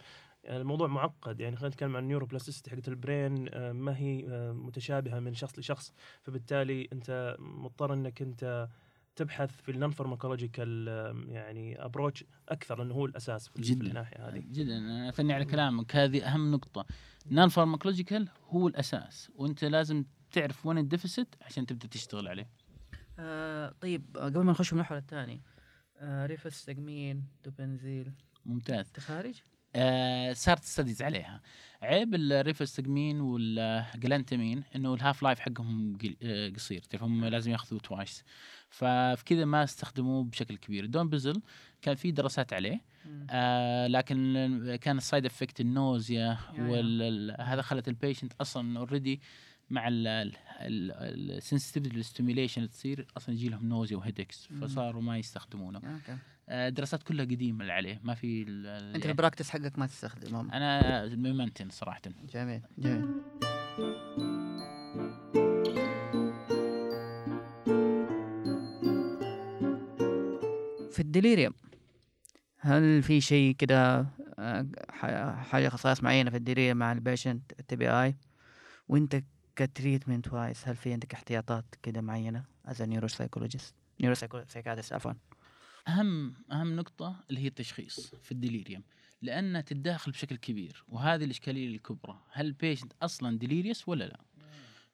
الموضوع معقد. يعني خلينا نتكلم عن ال neuroplasticity حقت ال brain آه، ما هي آه، متشابهة من شخص لشخص. فبالتالي أنت مضطر إنك أنت تبحث في ال non-pharmacological يعني approach أكثر لأنه هو الأساس في جداً. الناحية هذه. جدا. أنا اثني على كلامك. هذه أهم نقطة. non-pharmacological هو الأساس. وأنت لازم تعرف وين ال deficit عشان تبدأ تشتغل عليه. آه طيب آه، قبل ما نخش في المحور الثاني آه rivastigmine donepezil. ممتاز. تخارج آه صارت studies عليها. عيب ال rivastigmine وال galantamine إنه ال half-life حقهم آه، قصير. تعرف هم لازم ياخذوا twice ففي كذا ما استخدموه بشكل كبير. donepezil كان في دراسات عليه. آه لكن كان ال side effect ال nausea يا. وهذا خلت ال patient أصلا already مع ال sensitivity لل stimulation تصير أصلا يجي لهم nausea و headaches. فصاروا ما يستخدمونه. okay. آه الدراسات كلها قديمة اللي عليه. ما في أنت ال practice حقك ما تستخدمهم أنا memantine صراحة. جميل جميل. ال delirium هل في شيء كده آه، ح- حاجة خصائص معينة في ال delirium مع ال patient TBI وأنت ك treatment wise هل في عندك احتياطات كده معينة as neuropsychologist neuropsychiatrist عفوا. أهم أهم نقطة اللي هي التشخيص في ال delirium لأنها تتداخل بشكل كبير وهذه الإشكالية الكبرى هل ال patient أصلا delirious ولا لا؟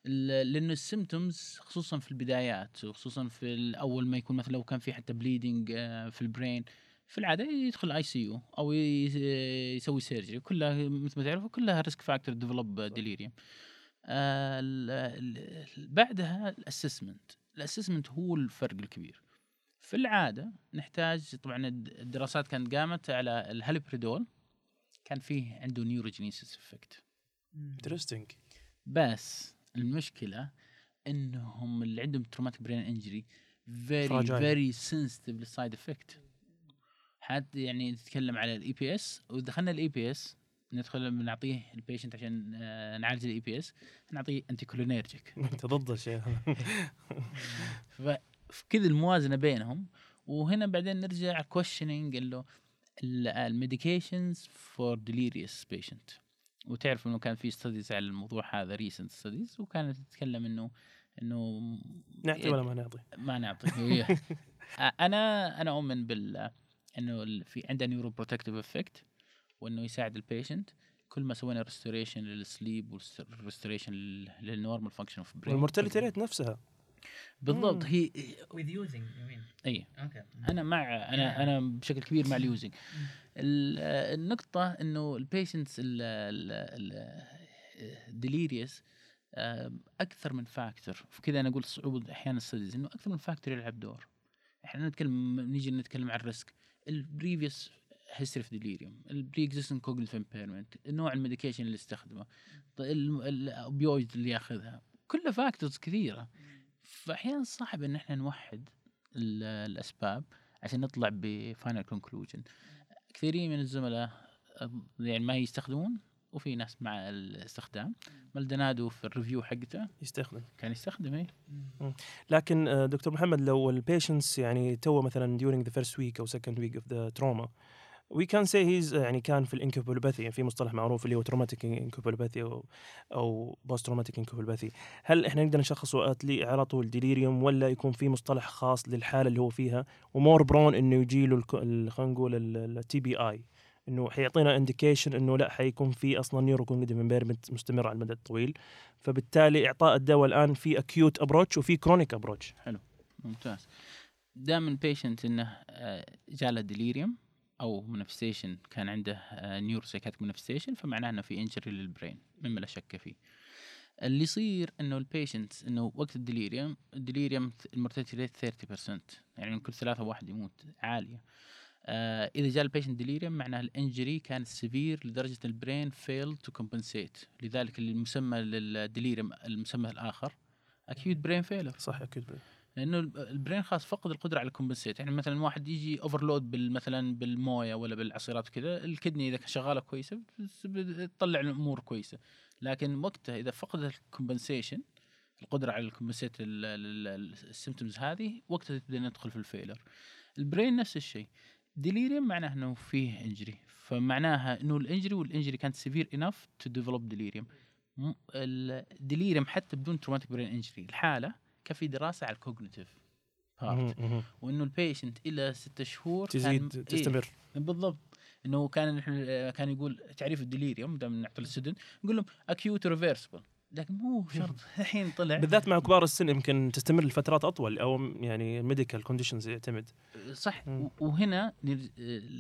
لأنه ال symptoms خصوصا في البدايات وخصوصا في أول ما يكون مثلا لو كان في حتى bleeding في ال brain في العادة يدخل ICU أو يسوي surgery كلها مثل ما تعرفوا كلها risk factor develop delirium بعدها ال assessment. ال assessment هو الفرق الكبير. في العادة نحتاج طبعا الد- الدراسات كانت قامت على الهاليبريدول كان فيه عنده neurogenesis effect interesting بس المشكلة إنهم اللي عندهم traumatic brain injury Very. Very sensitive لل side effect حتى يعني نتكلم على ال EPS ودخلنا ال EPS ندخل بنعطيه ال patient عشان آه، نعالج ال EPS نعطيه anticholinergic أنت ضد الشيء هذا ففي كذا الموازنة بينهم. وهنا بعدين نرجع questioning انه ال medications for delirious patient وتعرف إنه كان في studies على الموضوع هذا recent studies وكانت تتكلم إنه إنه نعطي ولا ما نعطي؟ ما نعطي. أنا أنا أؤمن بال إنه في عنده neuroprotective effect وإنه يساعد ال patient كل ما سوينا ريستوريشن للسليب وريستوريشن للنورمال فانكشن اوف برين والمورتاليتي rate نفسها. بالضبط. هي you mean. إي. أنا مع أنا أنا بشكل كبير مع ال using ال- النقطة إنه ال patients ال delirious أكثر من factor كذا أنا أقول صعوبة أحيانا ال studies إنه أكثر من factor يلعب دور. إحنا نتكلم نيجي نتكلم عن ال risk ال previous history في delirium ال pre-existing cognitive impairment نوع ال medication اللي استخدمه ال opioid اللي ياخذها. كلها factors كثيرة. فاحيانا صعب إن إحنا نوحد ال- الأسباب عشان نطلع ب final conclusion كثيرين من الزملاء يعني ما يستخدمون وفي ناس مع الاستخدام. مالدونادو في ال review حقته. يستخدم. كان يستخدم إيه. لكن آه، دكتور محمد لو ال patients يعني to مثلا during the first week أو second week of the trauma can say he's آه، يعني كان في ال encephalopathy يعني في مصطلح معروف اللي هو traumatic encephalopathy أو أو post-traumatic encephalopathy هل إحنا نقدر نشخصه على طول delirium ولا يكون في مصطلح خاص للحالة اللي هو فيها و more prone إنه يجي له خلينا نقول ال TBI إنه حيعطينا indication إنه لا حيكون في أصلا neurocognitive impairment مستمر على المدى الطويل. فبالتالي إعطاء الدواء الآن في acute approach وفي chronic approach ممتاز. دائما patient إنه آه، جاله delirium أو manifestation كان عنده neuropsychiatric manifestation فمعناه إنه في injury لل brain مما لا شك فيه. اللي يصير إنه ال patient إنه وقت ال delirium ال delirium ال mortality rate 30% يعني من كل ثلاثة واحد يموت عالية. آه إذا جاء ال patient delirium معناه ال injury كان severe لدرجة ال brain fail to compensate لذلك المسمى لل delirium المسمى الآخر acute brain failure صح أكيد لأنه الب- ال brain خلاص فقد القدرة على ال compensate يعني مثلا واحد يجي overload مثلا بالموية ولا بالعصيرات وكذا ال kidney إذا شغاله كويسة بتطلع الأمور كويسة. لكن وقتها إذا فقد ال compensation القدرة على ال compensate ال symptoms هذه وقتها تبدأ ندخل في ال failure ال brain نفس الشيء. delirium معناه إنه فيه injury فمعناها إنه ال injury وال injury كانت severe enough to develop delirium ال delirium حتى بدون traumatic brain injury الحالة كان في دراسة على ال cognitive part. وإنه ال patient إلى ستة شهور كان- تزيد إيه، تستمر. بالضبط. إنه كان نحن- كان يقول تعريف ال delirium دام نعطي ال sudden نقول لهم acute reversible لكن مو شرط. الحين طلع. بالذات مع كبار السن يمكن تستمر لفترات أطول أو يعني medical conditions يعتمد. صح. و- وهنا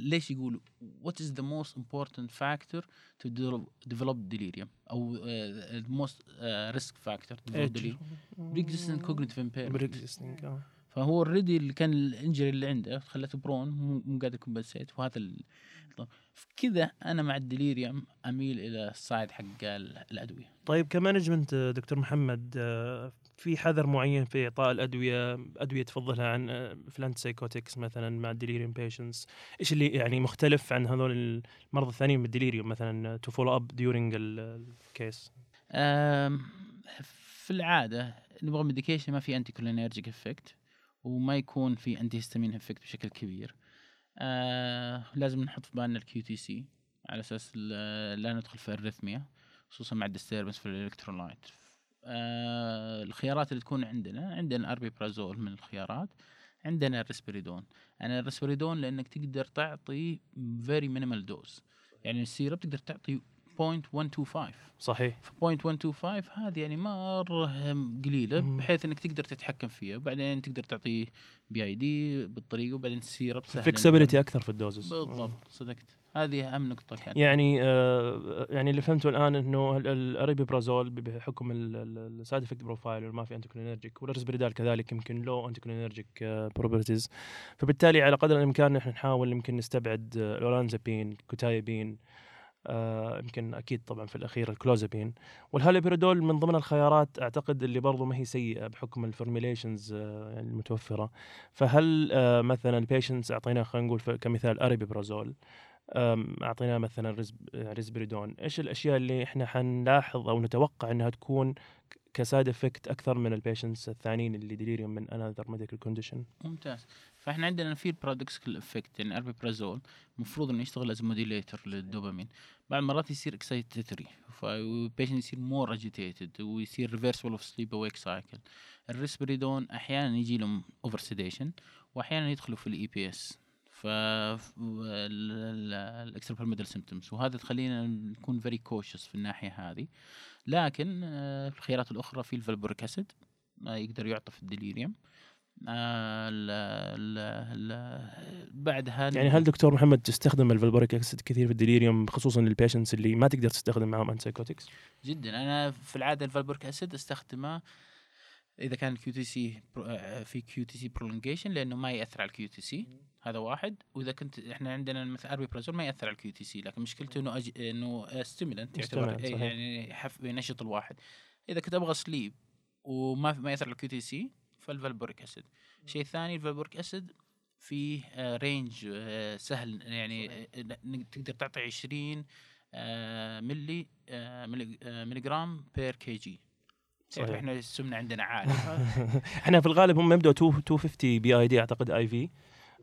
ليش يقولوا؟ what is the most important factor to de- develop delirium? أو develop delirium. Pre-existing cognitive impairment. Pre-existing، آه. فهو already اللي كان ال injury اللي عنده خلته prone مو مو قادر ي compensate وهذا ال... طب كذا أنا مع ال delirium أميل إلى ال side حق ال- الأدوية. طيب ك management دكتور محمد آه، في حذر معين في إعطاء الأدوية أدوية تفضلها عن آه، فال antipsychotics مثلا مع ال delirium patients إيش اللي يعني مختلف عن هذول المرضى الثانيين بال delirium مثلا to follow up during ال case في العادة نبغى medication ما في anticholinergic effect وما يكون في antihistamine effect بشكل كبير. آه لازم نحط في بالنا ال QTc على أساس لا ندخل في arrhythmia خصوصا مع ال disturbance في ال electrolyte آه الخيارات اللي تكون عندنا عندنا aripiprazole من الخيارات عندنا الريسبريدون أنا الريسبريدون لأنك تقدر تعطي very minimal dose يعني ال syrup تقدر تعطي 0.125 صحيح. ف 0.125 هذه يعني مره قليلة. بحيث إنك تقدر تتحكم فيها وبعدين تقدر تعطيه BID بالطريقة وبعدين ال syrup سهل flexibility أكثر في ال doses. بالضبط صدقت. هذه أهم نقطة كانت يعني آه يعني اللي فهمته الآن إنه ال aripiprazole بحكم ال side effect profile ما في anticholinergic وال Risperdal كذلك يمكن low anticholinergic properties فبالتالي على قدر الإمكان نحن نحاول يمكن نستبعد آه، ال olanzapine quetiapine آه يمكن أكيد طبعا في الأخير ال clozapine. وال haloperidol من ضمن الخيارات أعتقد اللي برضو ما هي سيئة بحكم ال formulations آه المتوفرة. فهل آه مثلا ال patients اعطيناه خلينا نقول كمثال aripiprazole اعطيناه مثلا ريسبريدون إيش الأشياء اللي إحنا حنلاحظ أو نتوقع إنها تكون ك side effect أكثر من ال patients الثانيين اللي delirium من another medical condition ممتاز. فإحنا عندنا في ال paradoxical effect يعني aripiprazole المفروض إنه يشتغل as modulator للدوبامين. بعض المرات يصير excitatory فال patient يصير more agitated ويصير reversal of sleep awake cycle الريسبريدون أحيانا يجي لهم over sedation واحيانا يدخلوا في ال EPS ف middle symptoms وهذا تخلينا نكون very cautious في الناحية هذه. لكن آه، في الخيارات الأخرى في ال valproic acid يقدر يعطى في ال delirium. آه، ال ال ال بعدها يعني هل دكتور محمد تستخدم ال valproic acid كثير في ال delirium خصوصا لل patients اللي ما تقدر تستخدم معهم antipsychotics جدا. أنا في العادة ال valproic acid أستخدمه إذا كان ال QTc في QTc prolongation لأنه ما يأثر على ال QTc هذا واحد. وإذا كنت إحنا عندنا مثلا aripiprazole ما يأثر على ال QTc لكن مشكلته إنه أج... إنه stimulant يعتبر Stimulant، إيه،. يعني يحف... ينشط الواحد. إذا كنت أبغى sleep وما ما يأثر على ال QTc فال valproic acid. الشيء الثاني ال valproic acid فيه آه، range آه، سهل يعني آه، تقدر تعطي 20 آه، ملي آه، آه، ملي جرام per kg صحيح. إحنا السمنة عندنا عالية. إحنا في الغالب هم يبدأوا 2 250 BID أعتقد IV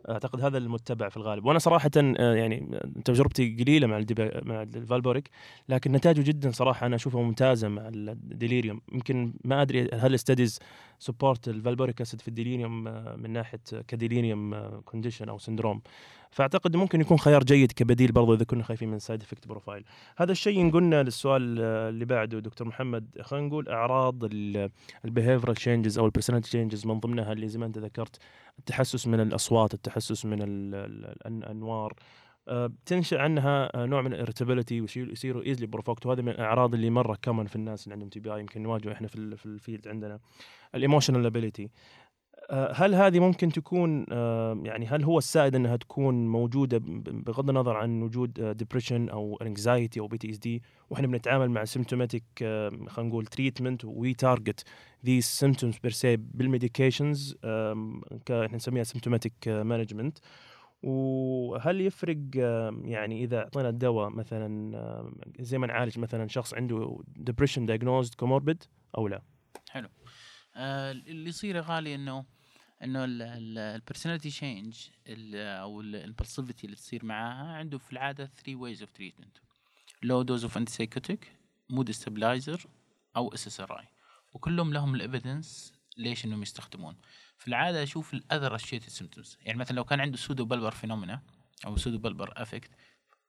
أعتقد هذا المتبع في الغالب. وأنا صراحة آه، يعني تجربتي قليلة مع ال Depa مع ال valproic لكن نتائجه جدا صراحة أنا اشوفها ممتازة مع ال delirium يمكن ما أدري هل ال studies support ال valproic acid في ال delirium آه، من ناحية ك delirium condition أو syndrome فأعتقد ممكن يكون خيار جيد كبديل برضو إذا كنا خايفين من side effect profile هذا الشيء ينقلنا للسؤال آه، اللي بعده دكتور محمد خلينا نقول أعراض ال behavioral changes أو ال personality changes من ضمنها اللي زي ما أنت ذكرت التحسس من الأصوات التحسس من ال- ال- الأنوار. آه، تنشأ عنها آه، نوع من ال irritability ويصيروا easily provoked وهذه من الأعراض اللي مرة common في الناس اللي عندهم TBI يمكن نواجهه إحنا في ال field عندنا. ال emotional lability هل هذه ممكن تكون آه، يعني هل هو السائد إنها تكون موجودة بغض النظر عن وجود depression أو anxiety أو PTSD وإحنا بنتعامل مع symptomatic خلينا نقول treatment we target these symptoms per se بال medications إحنا نسميها symptomatic management وهل يفرق يعني إذا أعطينا الدواء مثلا زي ما نعالج مثلا شخص عنده depression diagnosed comorbid أو لا؟ آه، اللي يصير يا غالي إنه إنه ال personality change أو ال impulsivity اللي تصير معاها عنده في العادة 3 ways of treatment low dose of antipsychotic mood stabilizer أو SSRI وكلهم لهم ال evidence ليش إنهم يستخدمون. في العادة أشوف ال other associated symptoms يعني مثلا لو كان عنده pseudobulbar phenomena أو pseudobulbar affect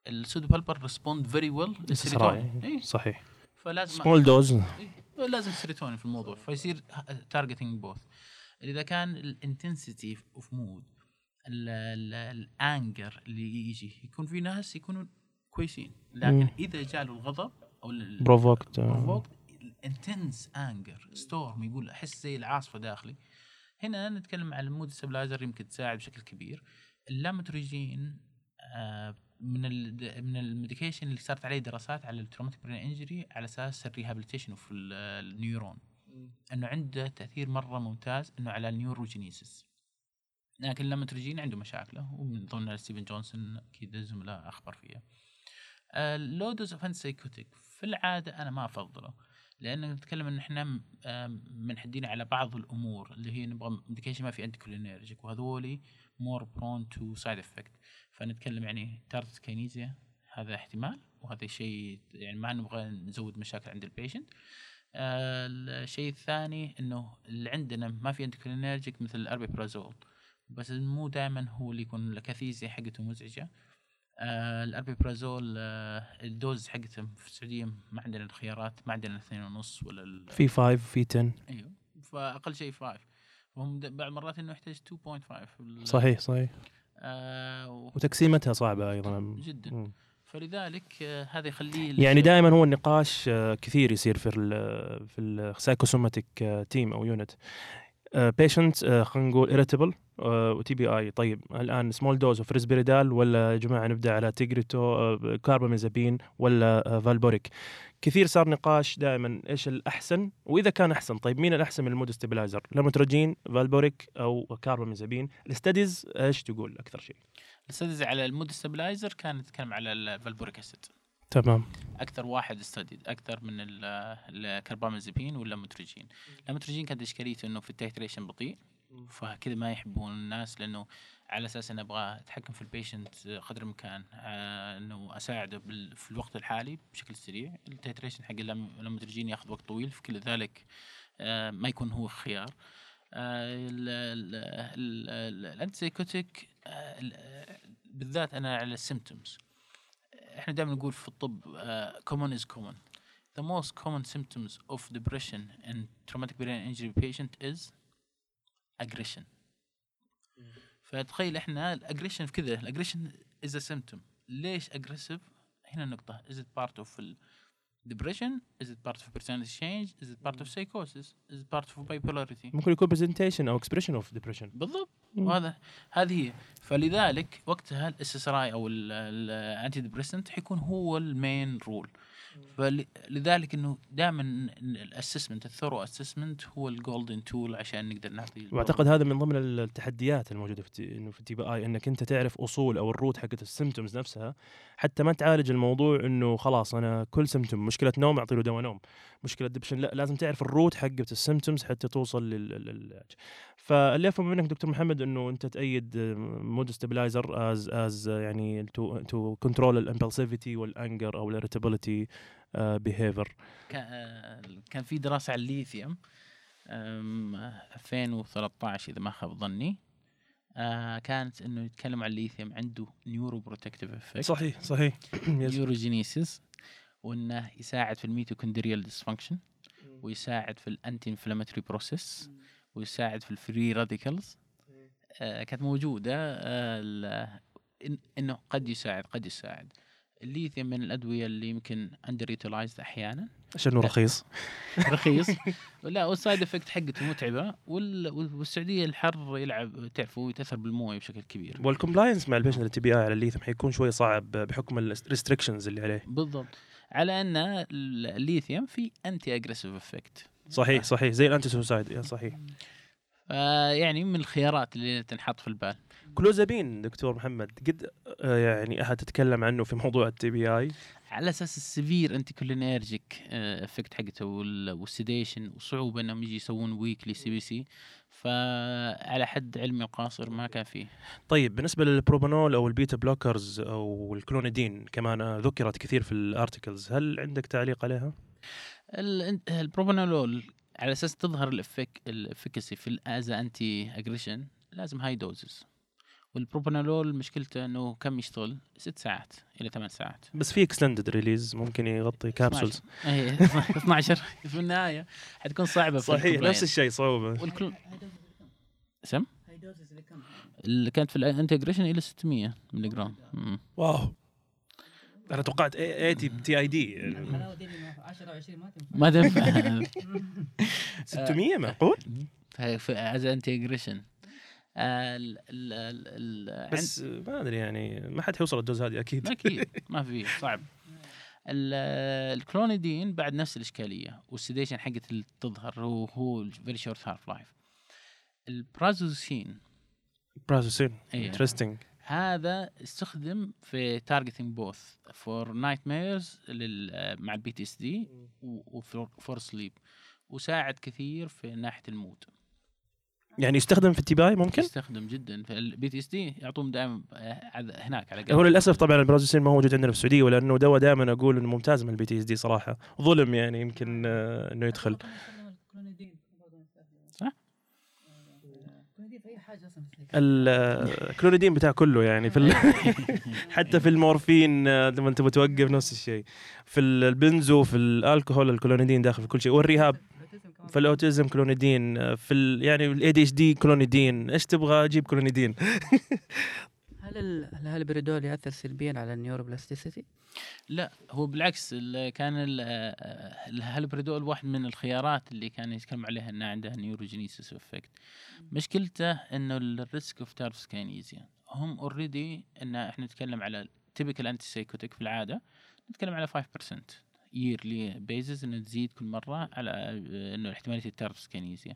ال pseudobulbar respond very well صحيح. فلازم small dose لازم سيروتونين في الموضوع فيصير targeting both إذا كان ال intensity of mood ال anger اللي يجي يكون في ناس يكونوا كويسين. لكن. إذا جاله الغضب أو provoked provoked ال intense anger storm يقول أحس زي العاصفة داخلي. هنا نتكلم عن ال mood stabilizer يمكن تساعد بشكل كبير. اللامتروجين آه، من ال من ال medication اللي صارت عليه دراسات على ال traumatic brain injury على أساس ال rehabilitation of ال neuron. إنه عنده تأثير مرة ممتاز إنه على ال neurogenesis. لكن اللامتروجين عنده مشاكله ومن ضمنها Stevens-Johnson أكيد الزملاء اخبر فيها. ال low dose of psychotic في العادة أنا ما أفضله لأن نتكلم إن إحنا آم، منحدين على بعض الأمور اللي هي نبغى medication ما في anticholinergic وهذولي more prone to side effect فنتكلم يعني tardive dyskinesia هذا احتمال وهذا شيء يعني ما نبغى نزود مشاكل عند ال patient آه الشيء الثاني إنه اللي عندنا ما في anticholinergic مثل ال aripiprazole بس مو دائما هو اللي يكون ال akathisia حقته مزعجة. آه ال aripiprazole آه ال dose حقته في السعودية ما عندنا الخيارات ما عندنا اثنين ونص ولا في 5 في 10 أيوه فأقل شيء 5 وهم بعض المرات إنه يحتاج 2.5 ال- صحيح صحيح. آه و- وتقسيمتها صعبة أيضا. جدا. مم. فلذلك آه هذا يخليه يعني دائما هو النقاش آه، كثير يصير في ال في ال psychosomatic team أو unit patient خلينا نقول irritable و TBI طيب الآن small dose of Risperdal ولا يا جماعة نبدأ على Tegretol carbamazepine ولا valproic كثير صار نقاش دائما إيش الأحسن؟ وإذا كان أحسن طيب مين الأحسن من ال mood stabilizer lamotrigine valproic أو carbamazepine ال studies إيش تقول؟ أكثر شيء. ال studies على ال mood stabilizer كان يتكلم على ال valproic acid تمام. أكثر واحد studied أكثر من ال- ال carbamazepine وال lamotrigine ال lamotrigine كانت إشكاليته إنه في ال titration بطيء فكذا ما يحبون الناس لأنه على أساس إنه أبغى اتحكم في ال patient قدر الإمكان آه، إنه أساعده في الوقت الحالي بشكل سريع. ال titration حق اللامتروجين ياخذ وقت طويل في كل ذلك آه، ما يكون هو خيار. ال antipsychotic بالذات أنا على ال symptoms إحنا دائما نقول في الطب uh, common is common the most common symptoms of depression in traumatic brain injury patient is aggression فتخيل إحنا ال aggression في كذا ال aggression is a symptom ليش aggressive هنا النقطة is it part of ال depression is it part of personality change is it part of psychosis is it part of bipolarity ممكن يكون presentation أو expression of depression بالضبط. وهذا هذه هي. فلذلك وقتها ال SSRI أو ال antidepressant حيكون هو ال main role فلذلك إنه دائما ال assessment ال thorough assessment هو ال golden tool عشان نقدر نعطي وأعتقد هذا من ضمن التحديات الموجودة في إنه في TBI إنك أنت تعرف أصول أو ال root حقت ال symptoms نفسها. حتى ما تعالج الموضوع إنه خلاص أنا كل symptom مشكلة نوم اعطي له دواء نوم مشكلة depression لا لازم تعرف ال root حقت ال symptoms حتى توصل لل- فاللي أفهم منك دكتور محمد إنه أنت تأيد mood stabilizer as as يعني to to control ال impulsivity وال anger أو ال irritability behavior كان كان في دراسة على الليثيوم أم، 2013 إذا ما خاب ظني. آه، كانت إنه يتكلم عن الليثيوم عنده neuroprotective effect صحيح. صحيح neurogenesis وإنه يساعد في ال mitochondrial dysfunction ويساعد في ال anti-inflammatory process ويساعد في ال free radicals آه كانت موجودة آه ال- إن إنه قد يساعد قد يساعد. الليثيوم من الأدوية اللي يمكن underutilized أحيانا. عشان رخيص. رخيص. لا وال side effect حقته متعبة. وال- والسعودية الحر يلعب تعرفوا يتأثر بالموية بشكل كبير. وال compliance مع ال patient ال TBI على الليثيوم حيكون شوي صعب بحكم ال restrictions اللي عليه. بالضبط. على أن ال- الليثيوم في anti-aggressive effect صحيح صحيح. زي ال anti-suicide صحيح. يعني من الخيارات اللي تنحط في البال. كلوزابين دكتور محمد. قد آه، يعني أحد تتكلم عنه في موضوع ال TBI على أساس ال severe anticholinergic effect حقته وال- وال sedation وصعوبة إنهم يجي يسوون weekly CBC فعلى حد علمي القاصر ما كان فيه. طيب بالنسبة للبروبانول أو ال beta blockers أو الكلونيدين كمان آه، ذكرت كثير في ال articles هل عندك تعليق عليها؟ ال- البروبانولول على أساس تظهر ال effect ال efficacy في ال as a anti-aggression لازم high doses والبروبانولول مشكلته إنه كم يشتغل؟ ست ساعات إلى ثمان ساعات. بس في اكستندد ريليز ممكن يغطي كابسولز اي 12 في النهاية حتكون صعبة في صحيح. نفس الشيء صعوبه والكل سم؟ اللي كانت في الانتجريشن إلى 600 ملي جرام. واو. أنا توقعت 80 تي اي دي الحلاوه دي اللي 10 20 ما تنفع ما تنفع 600 معقول في as anti-aggression بس ما أدري يعني ما حد حيوصل ال dose هذه أكيد. أكيد ما في صعب. ال- الكلونيدين بعد نفس الإشكالية وال sedation حقت اللي تظهر هو هو very short half-life ال prazosin. prazosin. interesting هذا استخدم في targeting both for nightmares مع ال PTSD و for sleep وساعد كثير في ناحية ال mood يعني يستخدم في ال TBI ممكن؟ يستخدم جدا. في ال PTSD يعطون دائما هناك على هو قلب للأسف طبعا ال prazosin ما هو موجود عندنا في السعودية ولأنه دواء دائما أقول إنه ممتاز من ال PTSD صراحة. ظلم يعني يمكن آه، إنه يدخل. صح؟ الكلونيدين بتاع كله يعني في. حتى في المورفين آه، لما تبغى توقف نفس الشيء. في ال benzo في الألكوهول الكلونيدين داخل في كل شيء. والرهاب. في ال autism clonidine في ال... يعني ال ADHD clonidine إيش تبغى أجيب كلونيدين هل ال- هل الهالبريدول يأثر سلبيا على ال neuroplasticity؟ لا هو بالعكس ال- كان ال- الهالبريدول واحد من الخيارات اللي كان يتكلم عليها إنه عندها neurogenesis effect مشكلته إنه ال risk of tardive dyskinesia هم already إن إحنا نتكلم على typical antipsychotic في العادة نتكلم على 5% yearly basis إنه تزيد كل مرة على آه، انه احتماليه ال tardive dyskinesia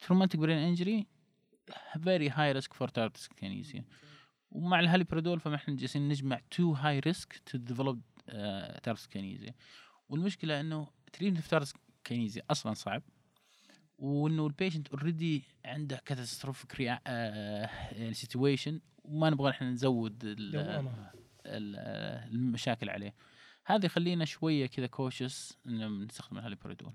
traumatic brain injury very high risk for tardive dyskinesia ومع الهاليبريدول فاحنا جالسين نجمع two high risk to develop tardive dyskinesia والمشكلة إنه treatment في tardive dyskinesia أصلا صعب. وإنه ال patient already عنده catastrophic يعني situation وما نبغى إحنا نزود ال- ال- المشاكل عليه. هذا يخلينا شوية كذا cautious إنه نستخدم الهاليبريدول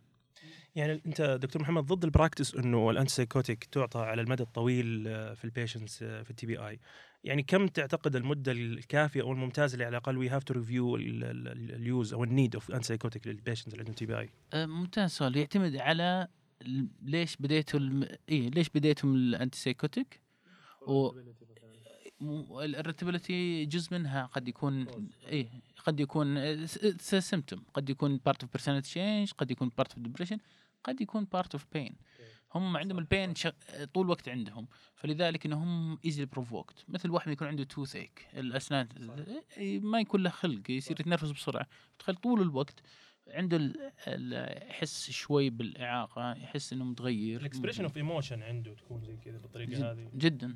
يعني أنت دكتور محمد ضد ال practice إنه ال antipsychotic تعطى على المدى الطويل آه، في ال patients في ال TBI يعني كم تعتقد المدة الكافية أو الممتازة اللي على الأقل we have to review ال use أو ال need of antipsychotic لل patients اللي عندهم TBI آه، ممتاز سؤال. يعتمد على ليش بديتوا الم... إيه ليش بديتوا من ال antipsychotic وال irritability جزء منها قد يكون إيه قد يكون symptom قد يكون part of personality change قد يكون part of depression قد يكون part of pain هم عندهم ال pain شغ... طول الوقت عندهم. فلذلك انهم easily provoked مثل واحد يكون عنده toothache الاسنان إيه، ما يكون له خلق يصير يتنرفز بسرعة. تخيل طول الوقت عنده يحس شوي بالإعاقة يحس إنه متغير. ال expression of emotion عنده تكون زي كذا بالطريقة هذه. جدا.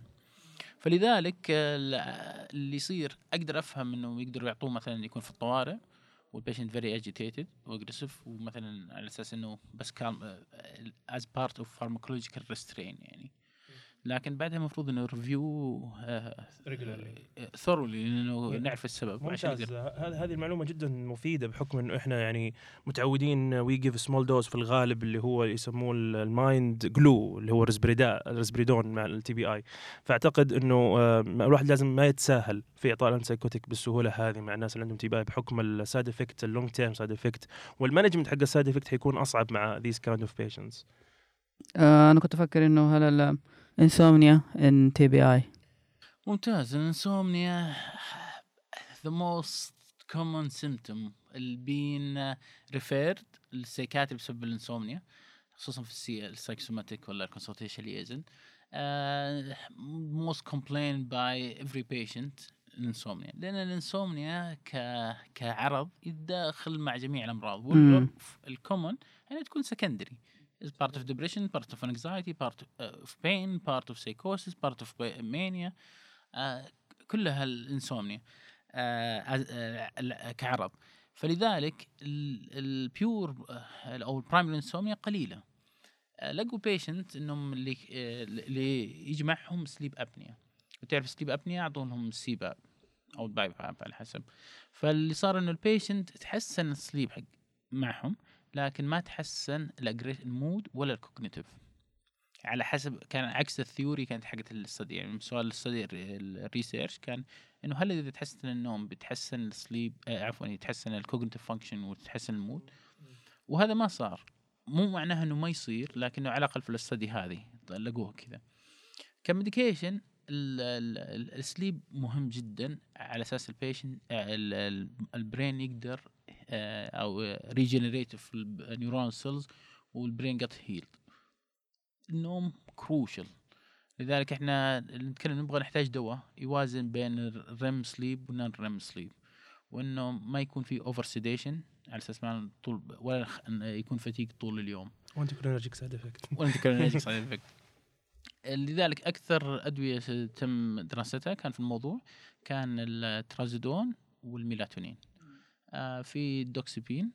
فلذلك ال- اللي يصير أقدر أفهم إنه يقدروا يعطوه مثلا يكون في الطوارئ وال patient very agitated و aggressive ومثلا على أساس إنه بس calm as part of pharmacological restraint يعني. لكن بعدها المفروض إنه review regularly. thoroughly لأنه. نعرف السبب ممتاز نقدر- هذه المعلومة جدا مفيدة بحكم إنه إحنا يعني متعودين we give small dose في الغالب اللي هو يسموه ال mind glue اللي هو ال risperida ال risperidone مع ال TBI فأعتقد إنه آه، الواحد لازم ما يتساهل في إعطاء ال antipsychotic بالسهولة هذه مع الناس اللي عندهم TBI بحكم ال side effect ال long term side effect وال management حق ال side effect حيكون أصعب مع this kind of patients أنا كنت أفكر إنه هل ال insomnia in TBI ممتاز. ال insomnia the most common symptom. اللي being referred لل psychiatry بسبب ال insomnia خصوصا في ال psy ال psychosomatic ولا ال consultation liaison most complained by every patient ال insomnia لأن ال insomnia ك كعرض يتداخل مع جميع الأمراض. مم. وال common يعني تكون secondary. Is part of depression part of anxiety part of pain part of psychosis part of mania آه، كلها ال insomnia آه، آه، كعرض فلذلك ال pure أو ال primary insomnia قليلة. لقوا patient إنهم اللي اللي يجي معهم sleep apnea وتعرف sleep apnea اعطوا لهم CPAP أو ال BiPAP على حسب. فاللي صار إنه ال patient تحسن ال sleep حق معهم. لكن ما تحسن ال mood ولا ال cognitive على حسب كان عكس ال theory كانت حقت ال study يعني سؤال ال study ال research كان إنه هل إذا تحسن النوم بتحسن ال sleep آه عفوا يتحسن ال cognitive function وتحسن ال mood وهذا ما صار. مو معناها إنه ما يصير لكنه على الأقل في ال study هذه لقوه كذا. ك medication ال sleep مهم جدا على أساس ال patient ال brain يقدر آه، أو regenerate في ال neuron cells وال brain get healed النوم crucial لذلك إحنا نتكلم نبغى نحتاج دواء يوازن بين ال REM sleep وال non REM sleep وإنه ما يكون في over sedation على أساس ما طول ولا يكون fatigue طول اليوم. و anticholinergic side effect و anticholinergic side effect لذلك أكثر أدوية تم دراستها كان في الموضوع كان ال trazodone وال melatonin. آه في ال doxepin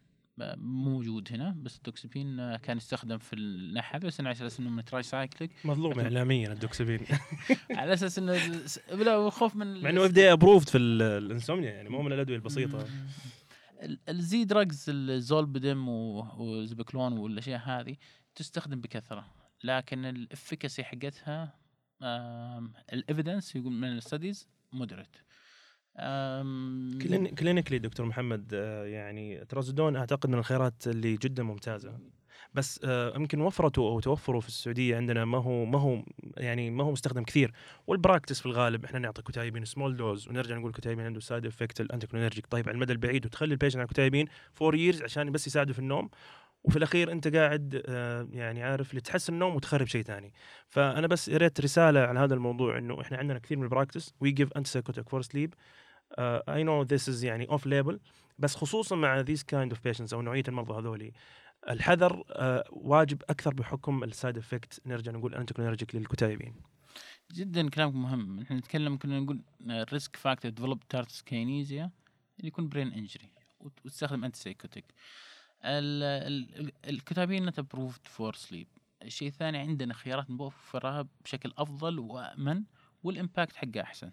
موجود هنا بس ال doxepin آه، كان يستخدم في الناحية بس على أساس إنه من tricyclic مظلوم اعلاميا ال doxepin. على أساس إنه لا خوف من مع إنه FDA approved في ال insomnia يعني مو من الأدوية البسيطة. ال Z drugs ال zolpidem و zopiclone والاشياء هذه تستخدم بكثرة لكن ال efficacy حقتها ال evidence يقول من ال studies moderate clinically دكتور محمد آه، يعني trazodone أعتقد من الخيارات اللي جدا ممتازة. بس آه، يمكن وفرته أو توفره في السعودية عندنا ما هو ما هو يعني ما هو مستخدم كثير. وال practice في الغالب إحنا نعطي quetiapine small dose ونرجع نقول quetiapine عنده side effect ال anticholinergic طيب على المدى البعيد وتخلي ال patient على quetiapine for years عشان بس يساعده في النوم. وفي الأخير أنت قاعد آه، يعني عارف لتحسن النوم وتخرب شيء ثاني. فأنا بس ريت رسالة على هذا الموضوع إنه إحنا عندنا كثير من ال practice we give antipsychotic for sleep I know this is يعني off label بس خصوصا مع this kind of patients أو نوعية المرضى هذولي الحذر uh, واجب أكثر بحكم ال side effect نرجع نقول anticholinergic لل quetiapine جدا كلامك مهم. إحنا نتكلم كنا نقول risk factor develop tardive dyskinesia اللي يكون brain injury وتستخدم antipsychotic ال quetiapine not approved for sleep الشيء الثاني عندنا خيارات نوفرها بشكل أفضل وأمن وال impact حقه أحسن.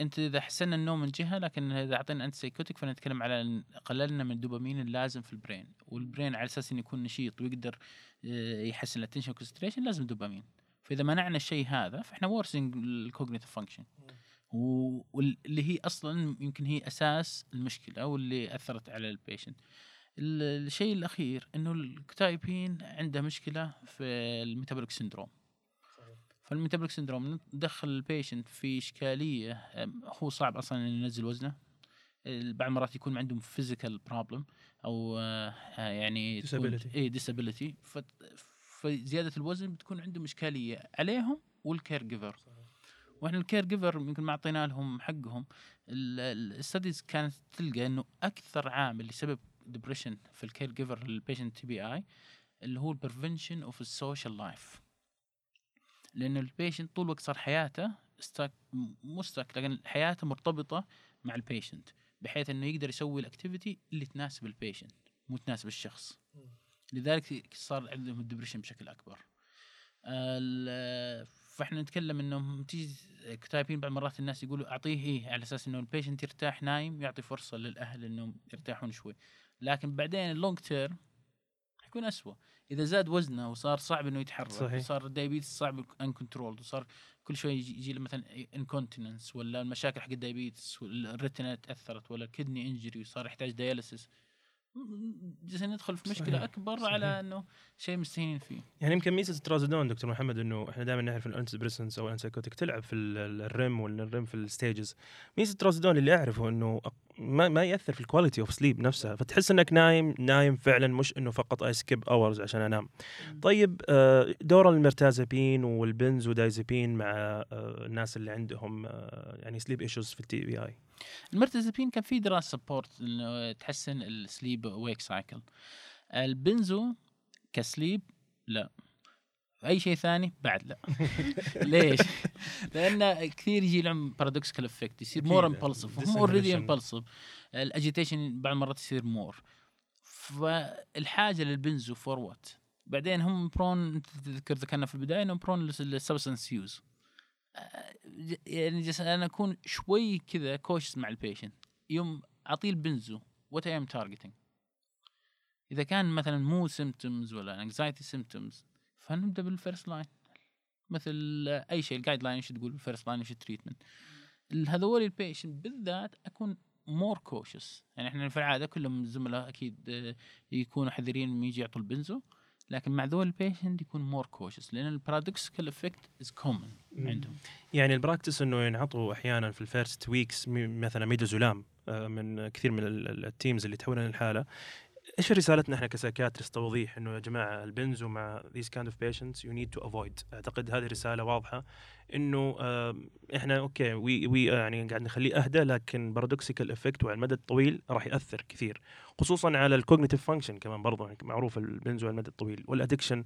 انت إذا حسنا النوم من جهه لكن إذا أعطينا antipsychotic فنتكلم على قللنا من الدوبامين اللازم في ال brain وال brain على أساس إنه يكون نشيط ويقدر آه، يحسن ال attention concentration لازم دوبامين. فإذا منعنا الشيء هذا فإحنا worsening ال cognitive function واللي هي أصلا يمكن هي أساس المشكلة واللي أثرت على ال patient الشيء الأخير إنه ال quetiapine عنده مشكلة في ال metabolic syndrome فال metabolic syndrome ندخل ال patient في إشكالية هو صعب أصلا إنه ينزل وزنه. بعض المرات يكون عندهم physical problem أو آه، يعني disability أي disability فزياده الوزن بتكون عندهم إشكالية عليهم وال caregiver وإحنا ال caregiver يمكن ما أعطينا لهم حقهم. ال studies كانت تلقى إنه أكثر عامل لسبب depression في ال caregiver لل patient TBI اللي هو ال prevention of ال social life لأن ال patient طول وقت صار حياته stuck مو stuck لكن حياته مرتبطة مع ال patient بحيث إنه يقدر يسوي ال activity اللي تناسب ال patient مو تناسب الشخص. لذلك صار عندهم ال depression بشكل أكبر. فإحنا نتكلم إنه تيجي quetiapine بعض المرات الناس يقولوا أعطيه إيه على أساس إنه ال patient يرتاح نايم يعطي فرصة للأهل إنهم يرتاحون شوي. لكن بعدين ال long term حيكون اسوء إذا زاد وزنه وصار صعب إنه يتحرك صحيح. وصار ال diabetes صعب uncontrolled وصار كل شوي يجي له مثلا incontinence ولا المشاكل حق ال diabetes ال retina تأثرت ولا kidney injury وصار يحتاج dialysis جالسين ندخل في مشكلة صحيح. أكبر صحيح. على إنه شيء مستهينين فيه يعني يمكن ميزة ال trazodone دكتور محمد إنه إحنا دائما نعرف ال antidepressants أو ال antipsychotic تلعب في ال REM وال REM في ال stages ميزة ال trazodone اللي أعرفه إنه ما ما يأثر في ال quality of sleep نفسها. فتحس إنك نايم نايم فعلا مش إنه فقط I skip hours عشان أنام. طيب آه، دور ال mirtazapine وال benzodiazepine مع آه، الناس اللي عندهم آه، يعني sleep issues في ال TBI ال mirtazapine كان في دراسة support إنه تحسن ال sleep wake cycle ال benzo ك sleep لا. أي شيء ثاني بعد لا. ليش؟ لأن كثير يجي لهم paradoxical effect يصير more impulsive هم already impulsive ال agitation بعض المرات يصير more فالحاجة لل benzo for what بعدين هم prone تذكر ذكرنا في البداية انهم prone لل substance use يعني just أنا أكون شوي كذا cautious مع ال patient يوم أعطيه ال benzo what I am targeting إذا كان مثلا mood symptoms ولا anxiety symptoms فنبدأ بال first line مثل أي شيء ال guideline إيش تقول بال first line إيش ال treatment هذول ال patient بالذات أكون more cautious يعني إحنا في العادة كلهم الزملاء أكيد آه، يكونوا حذرين من يجي يعطوا ال benzo. لكن مع ذول ال patient يكون more cautious لأن ال paradoxical effect is common عندهم. يعني ال practice إنه ينعطوا أحيانا في ال first weeks مثلا ميدوزولام آه، من كثير من ال- ال- teams اللي تحولنا الحاله إيش رسالتنا إحنا ك psychiatrist توضيح إنه يا جماعة ال benzo مع these kind of patients you need to avoid أعتقد هذه رسالة واضحة إنه إحنا okay we we يعني قاعد نخليه أهدى لكن paradoxical effect وعلى المدى الطويل راح يأثر كثير خصوصا على ال cognitive function كمان برضه يعني معروف ال benzo على المدى الطويل وال addiction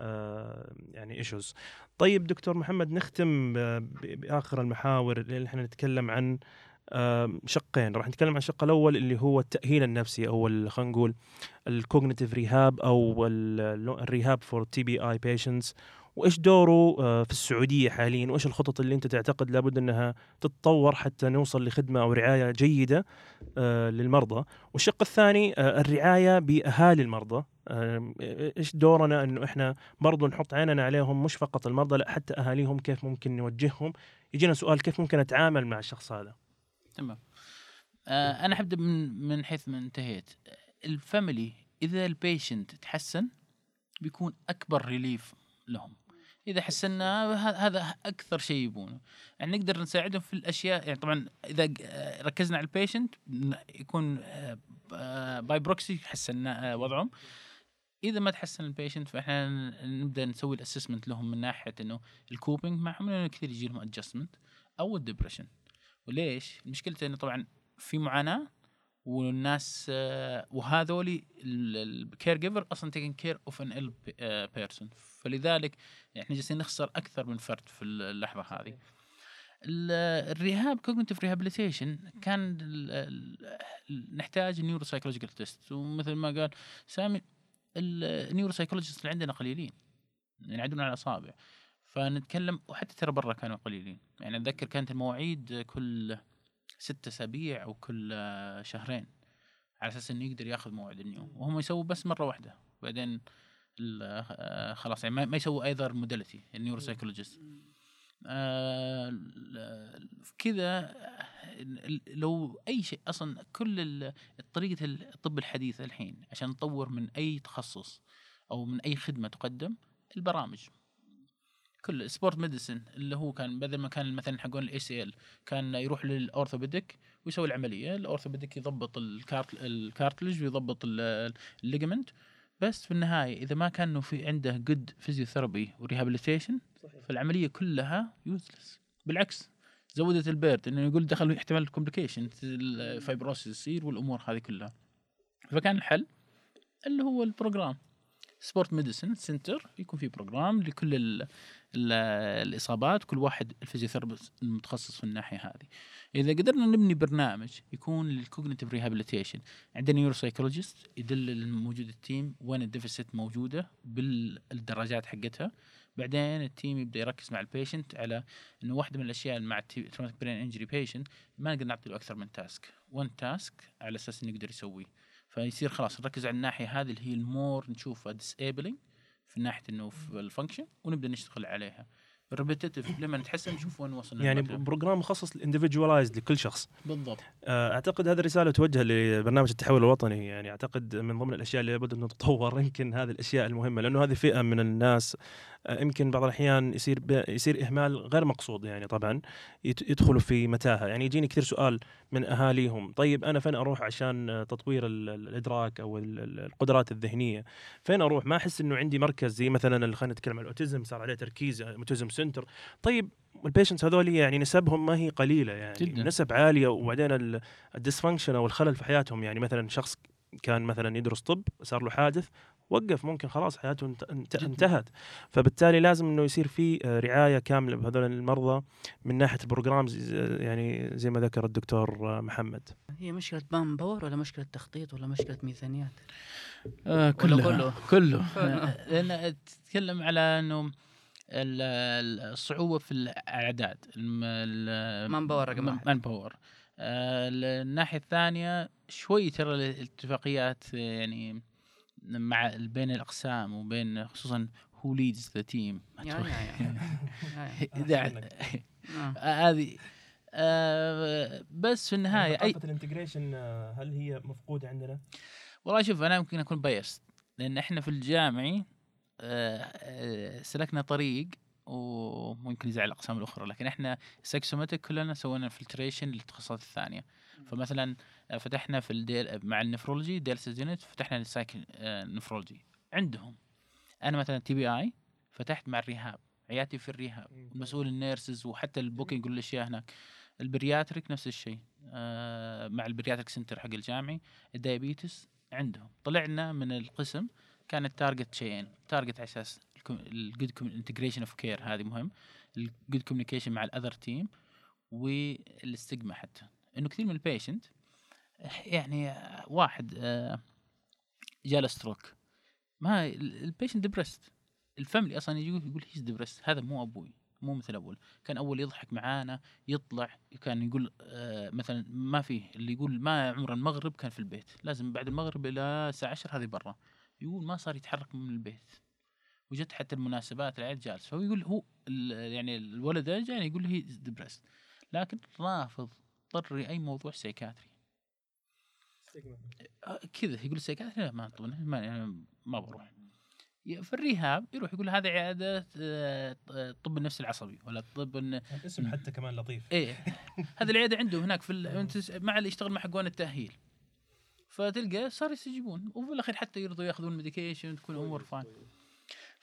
آه، يعني issues طيب دكتور محمد نختم بآخر المحاور اللي إحنا نتكلم عن شقين. راح نتكلم عن الشق الأول اللي هو التأهيل النفسي أو خلينا نقول ال cognitive rehab أو ال- ال rehab for TBI patients وإيش دوره آه، في السعودية حاليا؟ وإيش الخطط اللي أنت تعتقد لابد أنها تتطور حتى نوصل لخدمة أو رعاية جيدة آه، للمرضى؟ والشق الثاني آه، الرعاية بأهالي المرضى. إيش دورنا إنه إحنا برضو نحط عيننا عليهم مش فقط المرضى لأ حتى أهاليهم كيف ممكن نوجههم؟ يجينا سؤال كيف ممكن أتعامل مع الشخص هذا؟ تمام. آه أنا حبدا من من حيث ما انتهيت. ال family إذا ال patient تحسن بيكون أكبر relief لهم. إذا حسنا هذا أكثر شيء يبونه. يعني نقدر نساعدهم في الأشياء يعني طبعا إذا ركزنا على ال patient يكون by proxy حسنا وضعهم. إذا ما تحسن ال patient فإحنا نبدأ نسوي ال assessment لهم من ناحية إنه ال coping معهم لأنه كثير يجي لهم adjustment أو ال depression وليش؟ مشكلته إنه طبعا في معاناة والناس آه، وهذولي ال caregiver أصلا taking care of an ill person فلذلك إحنا جالسين نخسر أكثر من فرد في اللحظة هذه. ال- ال rehab cognitive rehabilitation كان ال- ال- نحتاج neuropsychological test ومثل ما قال سامي ال neuropsychologist اللي عندنا قليلين ينعدون على الأصابع فنتكلم وحتى ترى برا كانوا قليلين. يعني أتذكر كانت المواعيد كل ستة أسابيع أو كل شهرين على أساس إنه يقدر ياخذ موعد ال neuro وهم يسووا بس مرة واحدة. بعدين آه، خلاص يعني ما يسووا other modality ال neuropsychologist آه، كذا لو أي شيء أصلا كل طريقة الطب الحديث الحين عشان نطور من أي تخصص أو من أي خدمة تقدم البرامج. ك sport medicine اللي هو كان بدل ما كان مثلا حقون ال ACL كان يروح لل orthopedic ويسوي العملية. ال orthopedic يضبط ال cart ال cartilage ويضبط ال- ال ligament بس في النهاية إذا ما كانوا في عنده good physiotherapy و rehabilitation فالعمليه كلها useless بالعكس زودت ال burden إنه يقول دخل احتمال ال complication ال fibrosis يصير والأمور هذه كلها. فكان الحل اللي هو ال program sport medicine center يكون في program لكل ال ال الإصابات كل واحد ال physiotherapist المتخصص في الناحية هذه. إذا قدرنا نبني برنامج يكون لل cognitive rehabilitation عندنا neuropsychologist يدل الموجود ال team وين ال deficit موجودة بالدرجات حقتها. بعدين ال team يبدأ يركز مع ال patient على إنه واحدة من الأشياء مع ال traumatic brain injury patient ما نقدر نعطي له أكثر من task one task على أساس إنه يقدر يسويه. فيصير خلاص نركز على الناحية هذه اللي هي المور نشوفها disabling في ناحية إنه في ال function ونبدأ نشتغل عليها. ال repetitive لما نتحسن نشوف وين وصلنا يعني. program مخصص individualized لكل شخص. بالضبط. آه، أعتقد هذه الرسالة توجه لبرنامج التحول الوطني. يعني أعتقد من ضمن الأشياء اللي لابد أن تتطور يمكن هذه الأشياء المهمة لأنه هذه فئة من الناس يمكن بعض الأحيان يصير يصير إهمال غير مقصود يعني طبعا يدخلوا في متاهة. يعني يجيني كثير سؤال من أهاليهم. طيب أنا فين أروح عشان آه، تطوير ال- ال- الإدراك أو ال- ال- القدرات الذهنية؟ فين أروح؟ ما أحس إنه عندي مركز زي مثلا خلينا نتكلم عن ال autism صار عليه تركيز autism center. طيب ال patients هذول يعني نسبهم ما هي قليلة يعني جداً. نسب عالية وبعدين ال dysfunction أو الخلل في حياتهم. يعني مثلا شخص كان مثلا يدرس طب صار له حادث وقف ممكن خلاص حياته انت انت جداً. انتهت. فبالتالي لازم إنه يصير في آه، رعاية كاملة بهذول المرضى من ناحية ال programs يعني زي ما ذكر الدكتور آه، محمد. هي مشكلة manpower ولا مشكلة تخطيط ولا مشكلة ميزانيات؟ آه كله. كله؟ كله. لأن تتكلم على إنه ال- ال- الصعوبة في الأعداد. الم- manpower رقم man- واحد. manpower الناحيه الثانية شوي ترى الاتفاقيات آه، يعني مع بين الأقسام وبين خصوصا هو leads the team آه. هذه آه، بس في النهاية أي ال integration آه، هل هي مفقودة عندنا؟ والله شوف أنا يمكن أكون biased لأن إحنا في الجامعي آه، آه، سلكنا طريق وممكن يزعل الأقسام الأخرى. لكن إحنا psychosomatic كلنا سوينا infiltration للتخصصات الثانية. فمثلا آه، فتحنا في ال deal مع ال nephrology dialysis unit فتحنا ال psychonephrology عندهم. أنا مثلا TBI فتحت مع ال rehab عيادتي في ال rehab مسؤول ال nurses وحتى ال booking والاشياء هناك. ال bariatric نفس الشيء. آه، مع ال bariatric center حق الجامعي. ال diabetes عندهم. طلعنا من القسم كان ال target شيئين target على أساس ال good integration of care هذه مهم. ال good communication مع ال other team وال stigma حتى. إنه كثير من ال patient يعني واحد آه، جاله stroke ما ال patient depressed ال family أصلا يجي يقول he's depressed هذا مو أبوي مو مثل اول كان أول يضحك معانا يطلع كان يقول آه مثلا ما فيه اللي يقول ما عمر المغرب كان في البيت. لازم بعد المغرب إلى الساعة 10 هذه برا. يقول ما صار يتحرك من البيت. وجت حتى المناسبات العيال جالس. فهو يقول هو ال- يعني الولد ده جاني يقول he depressed لكن رافض طري أي موضوع psychiatry آه، كذا. يقول ال psychiatry لا ما طبعا ما يعني ما بروح. في ال rehab يروح يقول هذه عيادة آه، الطب النفسي العصبي ولا الطب الاسم حتى كمان لطيف. إيه. هذه العيادة عنده هناك في ال... مع اللي يشتغل مع حقون التأهيل. فتلقى صار يستجيبون. وفي الأخير حتى يرضوا ياخذون medication تكون الأمور fine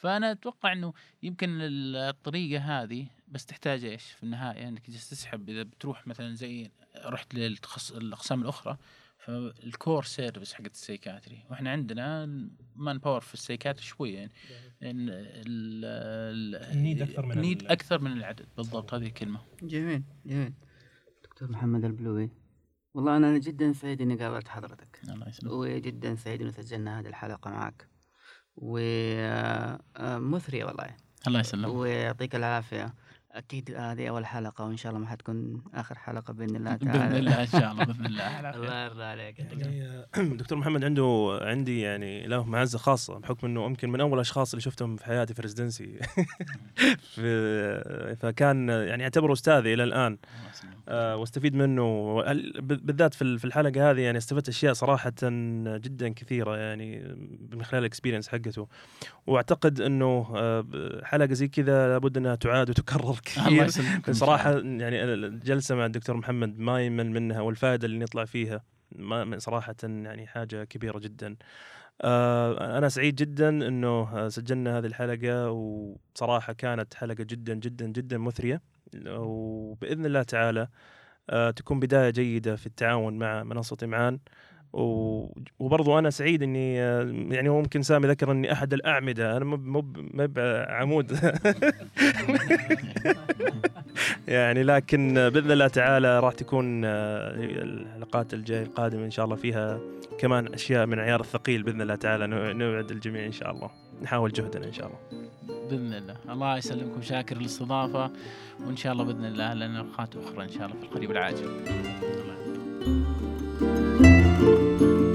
فأنا أتوقع إنه يمكن الطريقة هذه بس تحتاج إيش في النهاية؟ إنك جالس تسحب إذا بتروح مثلا زي رحت للتخص الأقسام الأخرى فال core service حقت ال psychiatry. وإحنا عندنا manpower في ال psychiatry شوية يعني إن ال- ال- need أكثر من ال need ال- أكثر من العدد. بالضبط هذه الكلمة. جميل جميل. دكتور محمد البلوي والله أنا جدا سعيد إني قابلت حضرتك. الله يسلمك. وجدا سعيد إنه سجلنا هذه الحلقة معك. ومثرية والله. الله يسلمك. ويعطيك العافية. أكيد هذه أول حلقة وإن شاء الله ما حتكون آخر حلقة بإذن الله بإذن تعالى. الله إن شاء الله بإذن الله. الله يرضى عليك. يعني دكتور محمد عنده عندي يعني له معزة خاصة بحكم إنه يمكن من أول الاشخاص اللي شفتهم في حياتي في ريزدنسي في فكان يعني أعتبره أستاذي إلى الآن. آه، واستفيد منه. بالذات في ال- في الحلقة هذه يعني استفدت أشياء صراحة جدا كثيرة يعني من خلال الاكسبيرينس حقته. وأعتقد إنه آه، حلقة زي كذا لابد إنها تعاد وتكرر كثير. صراحة. يعني الجلسه مع الدكتور محمد ما يمل منها والفائدة اللي نطلع فيها ما صراحة يعني حاجة كبيرة جدا. آه، أنا سعيد جدا إنه سجلنا هذه الحلقة وبصراحه كانت حلقة جدا جدا جدا مثرية. وبإذن الله تعالى آه، تكون بداية جيدة في التعاون مع منصة إمعان. و- وبرضو أنا سعيد إني يعني هو ممكن سامي ذكر إني أحد الأعمدة. أنا مو مو عمود يعني لكن بإذن الله تعالى راح تكون الحلقات الجايه القادمة إن شاء الله فيها كمان أشياء من عيار الثقيل بإذن الله تعالى نوع- نوعد الجميع إن شاء الله. نحاول جهدنا إن شاء الله. بإذن الله. الله يسلمكم شاكر الاستضافه وإن شاء الله بإذن الله لنا لقاءات أخرى إن شاء الله في القريب العاجل. الله. Música